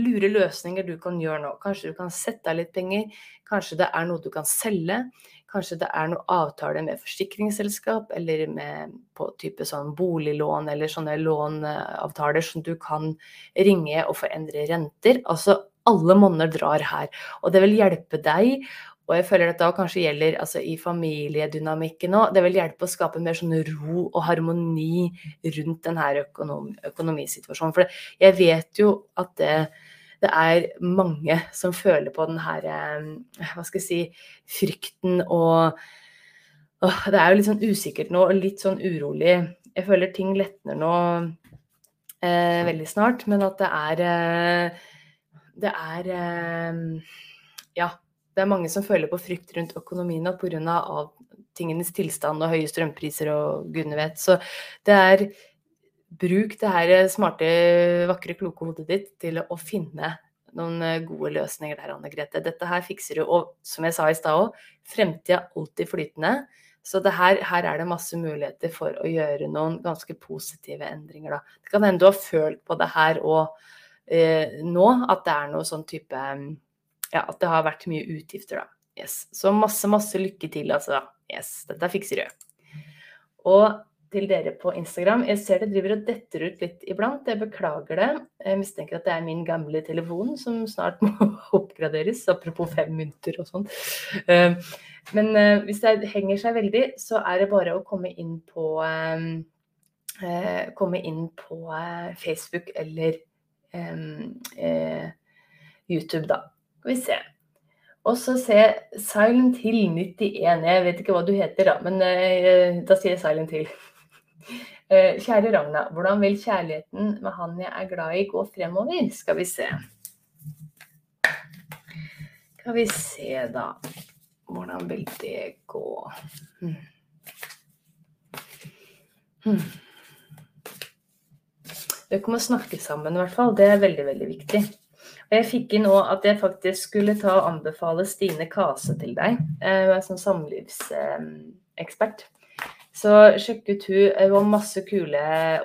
lure løsninger du kan gjøre nå. Kanskje du kan sette av litt penger. Kanskje det er noe du kan selge. Kanskje det er noe avtale med forsikringsselskap eller med på type sånn boliglån eller sånne lånavtaler som du kan ringe og få endre renter. Altså alle monner drar her. Og det vil hjelpe deg og jeg føler at det kanskje gjelder altså, i familiedynamikken òg. Det vil hjelpe å skape mer sånn ro og harmoni rundt denne økonom økonomisituasjonen. For jeg vet jo at det, det, er mange som føler på den her eh, Hva skal jeg si Frykten og åh, Det er jo litt sånn usikkert nå og litt sånn urolig. Jeg føler ting letner nå eh, veldig snart, men at det er eh, Det er eh, Ja det er mange som føler på frykt rundt økonomien nå pga. tingenes tilstand og høye strømpriser og gudene vet. Så det er bruk det her smarte, vakre, kloke hodet ditt til å finne noen eh, gode løsninger der, Anne Grete. Dette her fikser du. Og som jeg sa i stad òg, fremtida alltid flytende. Så her, her, er det masse muligheter for å gjøre noen ganske positive endringer. Da. Det kan hende du har følt på det her og eh, nå, at det er noe sånn type ja, at det har vært mye utgifter, da. Yes. Så masse, masse lykke til, altså. Yes, dette fikser du. Og til dere på Instagram. Jeg ser det driver og detter ut litt iblant. Jeg beklager det. Jeg mistenker at det er min gamle telefon som snart må oppgraderes. Apropos fem mynter og sånn. Eh, men eh, hvis det henger seg veldig, så er det bare å komme inn på eh, Komme inn på Facebook eller YouTube, da. Skal vi se. Og så ser jeg Silent Hill 91. Jeg vet ikke hva du heter, da, men uh, da sier jeg Silent Hill. Uh, kjære Ragna, hvordan vil kjærligheten med han jeg er glad i, gå fremover? Skal vi se. Skal vi se, da. Hvordan vil det gå? Hmm. Hmm. Dere må snakke sammen, i hvert fall. Det er veldig, veldig viktig. Jeg fikk inn òg at jeg faktisk skulle ta og anbefale Stine Kase til deg. Hun er som samlivsekspert. Så sjekk ut hun. Hun har masse kule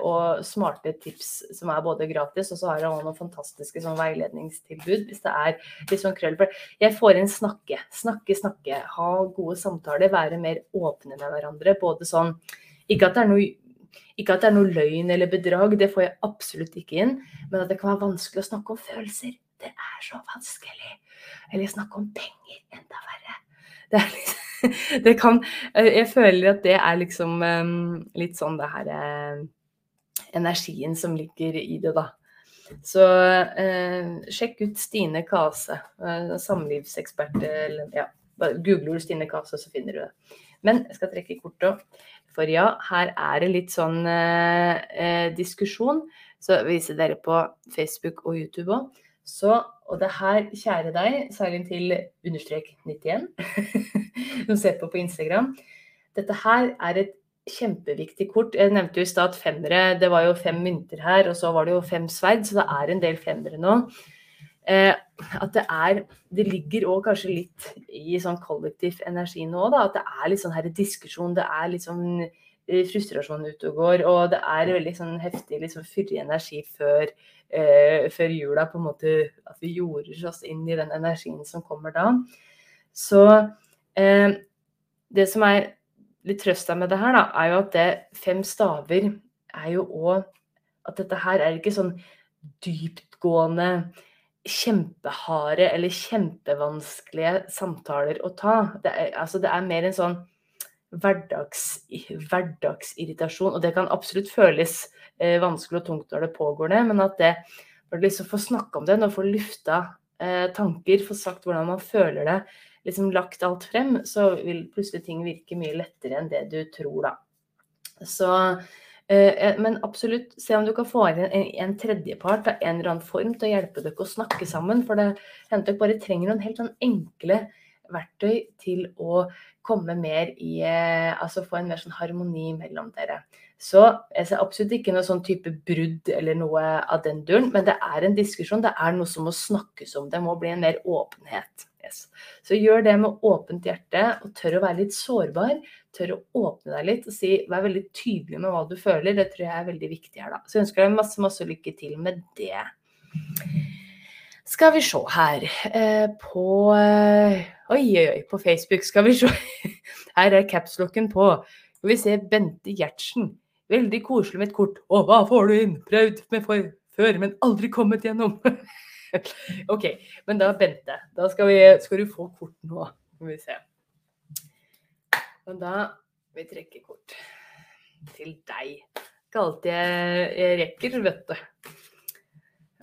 og smarte tips som er både gratis, og så har hun noen fantastiske sånn veiledningstilbud hvis det er litt sånn krøll. Jeg får inn snakke, snakke, snakke. Ha gode samtaler, være mer åpne med hverandre. Både sånn Ikke at det er noe Ikke at det er noe løgn eller bedrag, det får jeg absolutt ikke inn. Men at det kan være vanskelig å snakke om følelser. Det er så vanskelig. Eller snakke om penger. Enda verre. Det, liksom, det kan Jeg føler at det er liksom litt sånn det her energien som ligger i det, da. Så eh, sjekk ut Stine Kase, eh, samlivsekspert. Eller, ja, Googler du Stine Kase, så finner du det. Men jeg skal trekke kortet. For ja, her er det litt sånn eh, eh diskusjon. Så viser dere på Facebook og YouTube òg. Så, og det her, kjære deg, særlig til understrek 91, som ser på på Instagram. Dette her er et kjempeviktig kort. Jeg nevnte jo i stad femmere, det var jo fem mynter her, og så var det jo fem sverd, så det er en del femmere nå. Eh, at det er Det ligger òg kanskje litt i sånn kollektiv energi nå, da. At det er litt sånn her diskusjon, det er litt sånn eh, frustrasjon ute og går, og det er veldig sånn heftig, liksom fyrig energi før, eh, før jula, på en måte At vi jorder oss inn i den energien som kommer da. Så eh, det som er litt trøsta med det her, da, er jo at det fem staver er jo òg At dette her er ikke sånn dyptgående, kjempeharde eller kjempevanskelige samtaler å ta. Det er, altså, det er mer en sånn hverdags, hverdagsirritasjon. Og det kan absolutt føles eh, vanskelig og tungt når det pågår det, men at det når du liksom får snakke om det, når du får lufta eh, tanker, får sagt hvordan man føler det, liksom lagt alt frem, så vil plutselig ting virke mye lettere enn det du tror, da. Så eh, men absolutt, se om du kan få inn en, en tredjepart av en eller annen form til å hjelpe dere å snakke sammen. For det hender dere bare trenger noen helt sånn enkle verktøy til å komme mer i eh, Altså få en mer sånn harmoni mellom dere. Så jeg ser absolutt ikke noe sånn type brudd eller noe av den duren, men det er en diskusjon. Det er noe som må snakkes om. Det må bli en mer åpenhet. Yes. Så gjør det med åpent hjerte, og tør å være litt sårbar. Tør å åpne deg litt og si, vær veldig tydelig med hva du føler. Det tror jeg er veldig viktig her, da. Så jeg ønsker deg masse, masse lykke til med det. Skal vi se her eh, På eh, Oi, oi, oi, på Facebook skal vi se. Her er capslocken på. Skal vi se Bente Gjertsen. Veldig koselig med et kort. Å, hva får du inn? Prøvd med før, men aldri kommet gjennom. OK, men da, Bente, da skal, vi, skal du få kort nå. Skal vi se. Og da vi trekker kort til deg. Ikke alltid jeg rekker, vet du.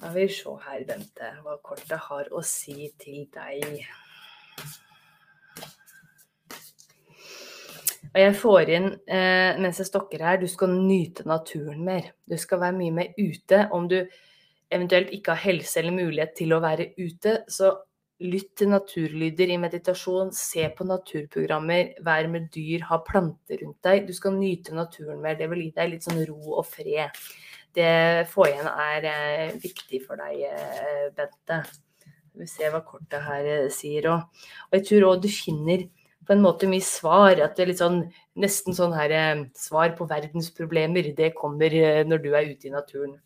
Ja, vi se her, Bente, hva kortet har å si til deg. Og jeg får inn eh, mens jeg stokker her, du skal nyte naturen mer. Du skal være mye mer ute. Om du eventuelt ikke har helse eller mulighet til å være ute, så lytt til naturlyder i meditasjon, se på naturprogrammer, vær med dyr, ha planter rundt deg. Du skal nyte naturen mer. Det vil gi deg litt sånn ro og fred. Det få igjen er eh, viktig for deg, eh, Bente. Vi ser hva kortet her eh, sier. Og, og jeg tror òg du finner på en måte mye svar. At det er litt sånn nesten sånn her svar på verdensproblemer. Det kommer når du er ute i naturen.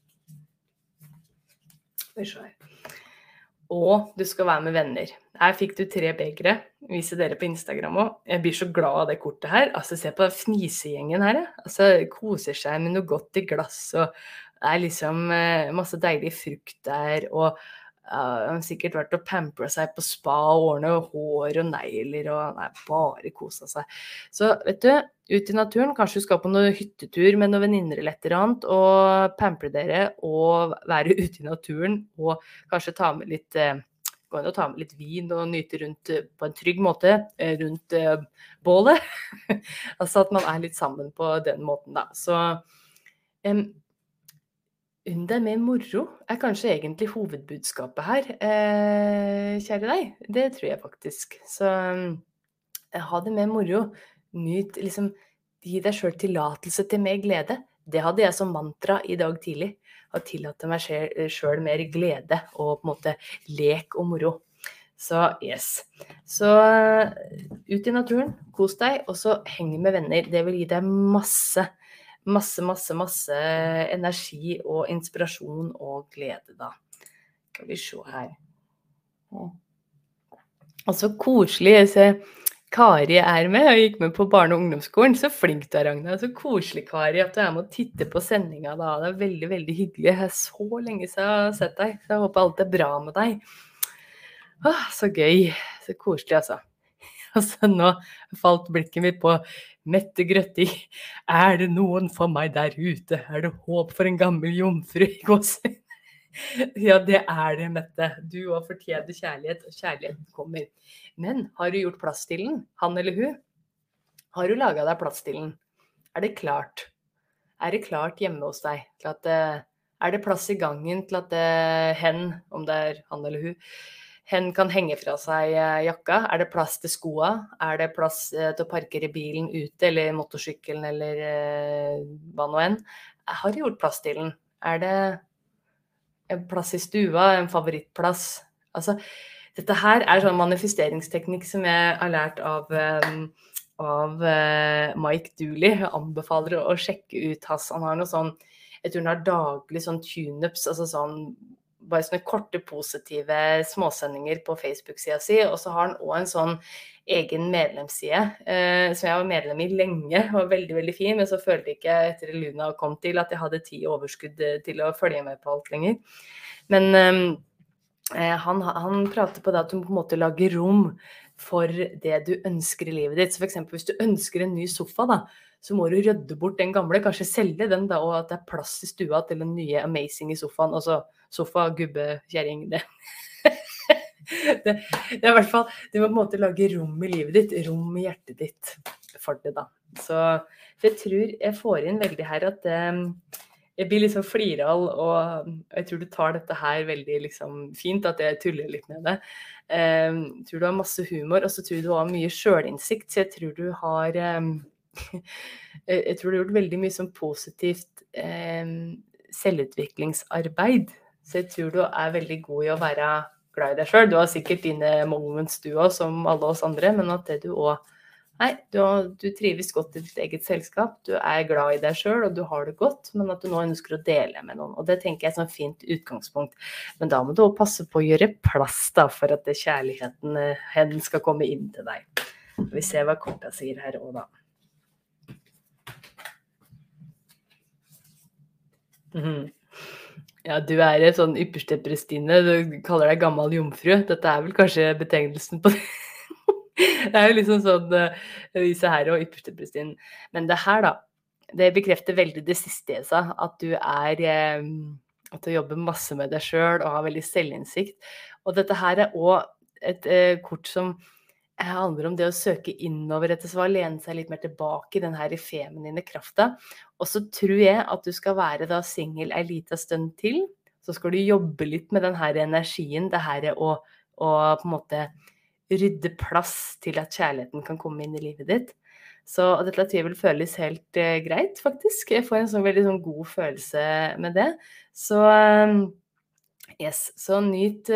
Og du skal være med venner. Her fikk du tre begre. Viser dere på Instagram òg. Jeg blir så glad av det kortet her. Altså, Se på fnisegjengen her. Altså, Koser seg med noe godt i glass. og Det er liksom eh, masse deilig frukt der. og Uh, sikkert vært og pampra seg på spa og ordne hår og negler og nei, bare kosa seg. Så vet du, ut i naturen. Kanskje du skal på noen hyttetur med noen venninner eller et eller annet. Og pampre dere og være ute i naturen og kanskje ta med litt uh, gå inn og ta med litt vin og nyte rundt uh, på en trygg måte uh, rundt bålet. altså at man er litt sammen på den måten, da. Så um, Unn deg med moro er kanskje egentlig hovedbudskapet her, eh, kjære deg. Det tror jeg faktisk. Så eh, ha det med moro. Nyt liksom Gi deg sjøl tillatelse til mer glede. Det hadde jeg som mantra i dag tidlig. Å tillate meg sjøl mer glede og på en måte lek og moro. Så yes. Så ut i naturen, kos deg, og så heng med venner. Det vil gi deg masse masse, masse, masse energi og inspirasjon og glede, da. Skal vi se her. Og så koselig. Jeg ser Kari er med og gikk med på barne- og ungdomsskolen. Så flink du er, Ragna. Så koselig, Kari, at du er med og titter på sendinga da. Det er veldig, veldig hyggelig. Det er så lenge siden jeg har sett deg. Så jeg håper alt er bra med deg. Åh, så gøy. Så koselig, altså. Altså, nå falt blikket mitt på Mette Grøtti. Er det noen for meg der ute? Er det håp for en gammel jomfru? Ja, det er det, Mette. Du òg fortjener kjærlighet, og kjærligheten kommer. Men har du gjort plass til den, han eller hun? Har du laga deg plass til den? Er det klart? Er det klart hjemme hos deg? Til at, eh, er det plass i gangen til at eh, hen, om det er han eller hun, Hen kan henge fra seg eh, jakka. Er det plass til skoa? Er det plass eh, til å parkere bilen ute, eller motorsykkelen, eller eh, hva nå enn? Har du gjort plass til den? Er det en plass i stua? En favorittplass? Altså, dette her er sånn manifesteringsteknikk som jeg har lært av, av Mike Dooley. Jeg anbefaler å sjekke ut hans. Han har noe sånn Jeg tror han har daglig sånn tuneups, altså sånn bare sånne korte, positive småsendinger på Facebook-sida si. Og så har han òg en sånn egen medlemsside eh, som jeg var medlem i lenge. var veldig veldig fin, men så følte jeg ikke etter Luna kom til at jeg hadde tid overskudd eh, til å følge med på alt lenger. Men ehm, eh, han, han, prater på det at du på en måte lager rom for det du ønsker i livet ditt. Så f.eks. hvis du ønsker en ny sofa, da, så må du rydde bort den gamle, kanskje selge den, da, og at det er plass i stua til den nye amazing i sofaen. Altså sofa, gubbe, kjerring. Det. det, det, er i hvert fall Du må på en måte lage rom i livet ditt, rom i hjertet ditt for det, da. Så jeg tror jeg får inn veldig her at um, jeg blir liksom fliral, og jeg tror du tar dette her veldig liksom, fint, at jeg tuller litt med det. Um, jeg tror du har masse humor, og så tror du har mye sjølinnsikt, så jeg tror du har um, Jeg tror du har gjort veldig mye sånn positivt um, selvutviklingsarbeid så jeg tror du er veldig god i å være glad i deg sjøl. Du har sikkert dine moments du òg, som alle oss andre, men at det du òg Nei, du, du, trives godt i ditt eget selskap. Du er glad i deg sjøl, og du har det godt, men at du nå ønsker å dele med noen. Og det tenker jeg er et sånn fint utgangspunkt. Men da må du òg passe på å gjøre plass da, for at kjærligheten hen eh, skal komme inn til deg. Vi ser hva korta sier her òg, da. Mm -hmm. Ja, du er en sånn ypperste prestine. Du kaller deg gammel jomfru. Dette er vel kanskje betegnelsen på det. det er jo liksom sånn uh, Vise her og ypperste prestine. Men det her, da, det bekrefter veldig det siste jeg sa. At du er um, At du jobber masse med deg sjøl og har veldig selvinnsikt. Og dette her er òg et uh, kort som handler om det å søke innover etter svar, lene seg litt mer tilbake i den her feminine krafta. Og så tror jeg at du skal være da singel ei lita stund til. Så skal du jobbe litt med den her energien, det her å, å på en måte rydde plass til at kjærligheten kan komme inn i livet ditt. Så dette tror jeg vil føles helt uh, greit, faktisk. Jeg får en sånn veldig sånn god følelse med det. Så um, yes, så nyt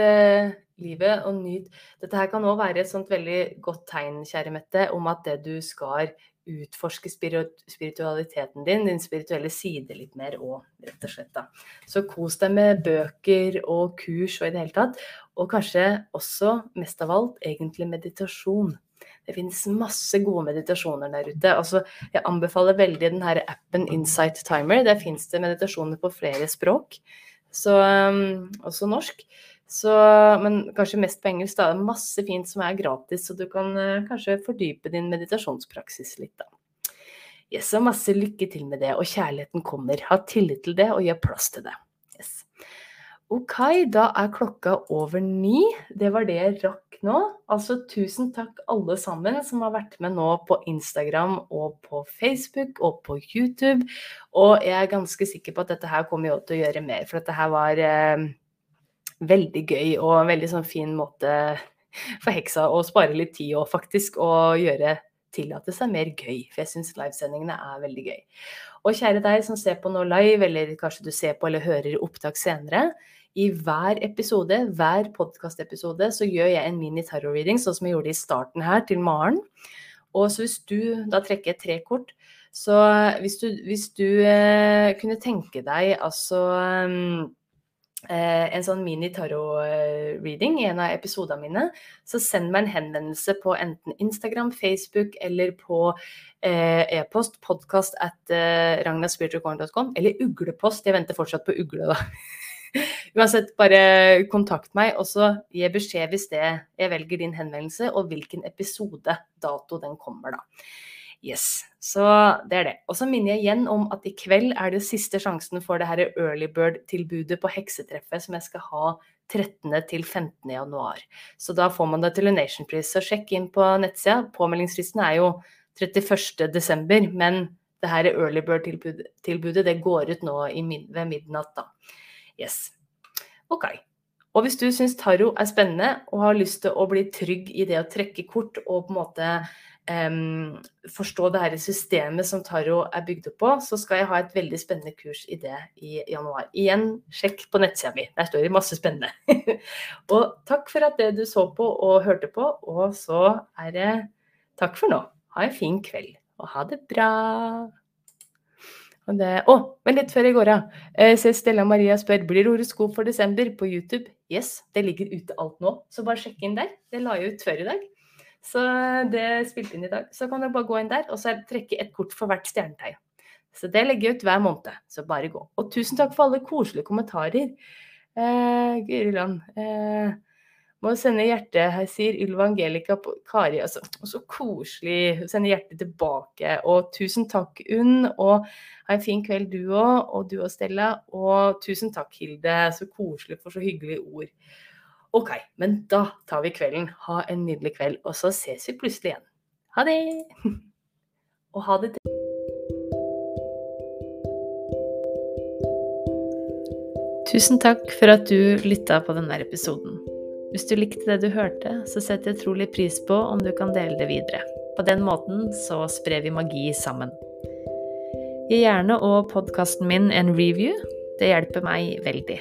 livet og nyt Dette her kan òg være et sånt veldig godt tegn, kjære Mette, om at det du skal utforske spiritualiteten din, din spirituelle side litt mer òg, rett og slett. da. Så kos deg med bøker og kurs og i det hele tatt. Og kanskje også, mest av alt, egentlig meditasjon. Det finnes masse gode meditasjoner der ute. Altså, jeg anbefaler veldig den her appen Insight Timer. Der fins det meditasjoner på flere språk, så, um, også norsk. Så, men kanskje mest på engelsk. Da. Det er masse fint som er gratis, så du kan uh, kanskje fordype din meditasjonspraksis litt, da. Yes, og masse lykke til med det, og kjærligheten kommer. Ha tillit til det, og gjør plass til det. Yes. Ok, da er klokka over ni. Det var det jeg rakk nå. Altså tusen takk alle sammen som har vært med nå på Instagram og på Facebook og på YouTube. Og jeg er ganske sikker på at dette her kommer jeg til å gjøre mer, for dette her var eh, veldig gøy og en veldig sånn fin måte for heksa å spare litt tid og faktisk å gjøre tillate seg mer gøy. For jeg syns livesendingene er veldig gøy. Og kjære deg som ser på nå live, eller kanskje du ser på eller hører opptak senere. I hver episode, hver podkastepisode, så gjør jeg en mini-tarot-reading, sånn som jeg gjorde i starten her, til Maren. Og så hvis du da trekker tre kort, så hvis du, hvis du eh, kunne tenke deg altså um, eh, en sånn mini-tarot-reading i en av episodene mine, så send meg en henvendelse på enten Instagram, Facebook eller på eh, e-post podkast at eh, ragnarspiritualcorn.com, eller uglepost. Jeg venter fortsatt på ugle, da. Uansett, bare kontakt meg, og så gi beskjed hvis det jeg velger din henvendelse, og hvilken episode, dato den kommer, da. Yes, så det er det. Og så minner jeg igjen om at i kveld er det siste sjansen for det her early bird-tilbudet på heksetreffet som jeg skal ha 13. til 15. januar. Så da får man det til a nation-pris, Så sjekk inn på nettsida. Påmeldingsfristen er jo 31. desember, men det her early bird-tilbudet det går ut nå ved midnatt, da. Yes. Ok. Og hvis du syns tarot er spennende og har lyst til å bli trygg i det å trekke kort og på en måte um, forstå det her systemet som tarot er bygd opp på, så skal jeg ha et veldig spennende kurs i det i januar. Igjen, sjekk på nettsida mi. Der står det masse spennende. og takk for at det du så på og hørte på. Og så er det takk for nå. Ha en fin kveld, og ha det bra. Å, oh, men litt før jeg går av. Eh, se Stella Maria spør blir det horoskop for desember på YouTube. Yes, det ligger ute alt nå, så bare sjekk inn der. Det la jeg ut før i dag. Så det spilte inn i dag. Så kan dere bare gå inn der og så trekke et kort for hvert stjernetegn. Så det legger jeg ut hver måned. Så bare gå. Og tusen takk for alle koselige kommentarer. Eh, Guri land. Eh, må sende hjerte, her sier Ylva Angelica Kari. Altså, så koselig. Sende hjertet tilbake. Og tusen takk, Unn. Og ha en fin kveld, du òg. Og du og Stella. Og tusen takk, Hilde. Så koselig for så hyggelige ord. OK, men da tar vi kvelden. Ha en nydelig kveld, og så ses vi plutselig igjen. Ha det! Og ha det til Tusen takk for at du lytta på denne episoden. Hvis du likte det du hørte, så setter jeg utrolig pris på om du kan dele det videre. På den måten så sprer vi magi sammen. Gi gjerne og podkasten min en review. Det hjelper meg veldig.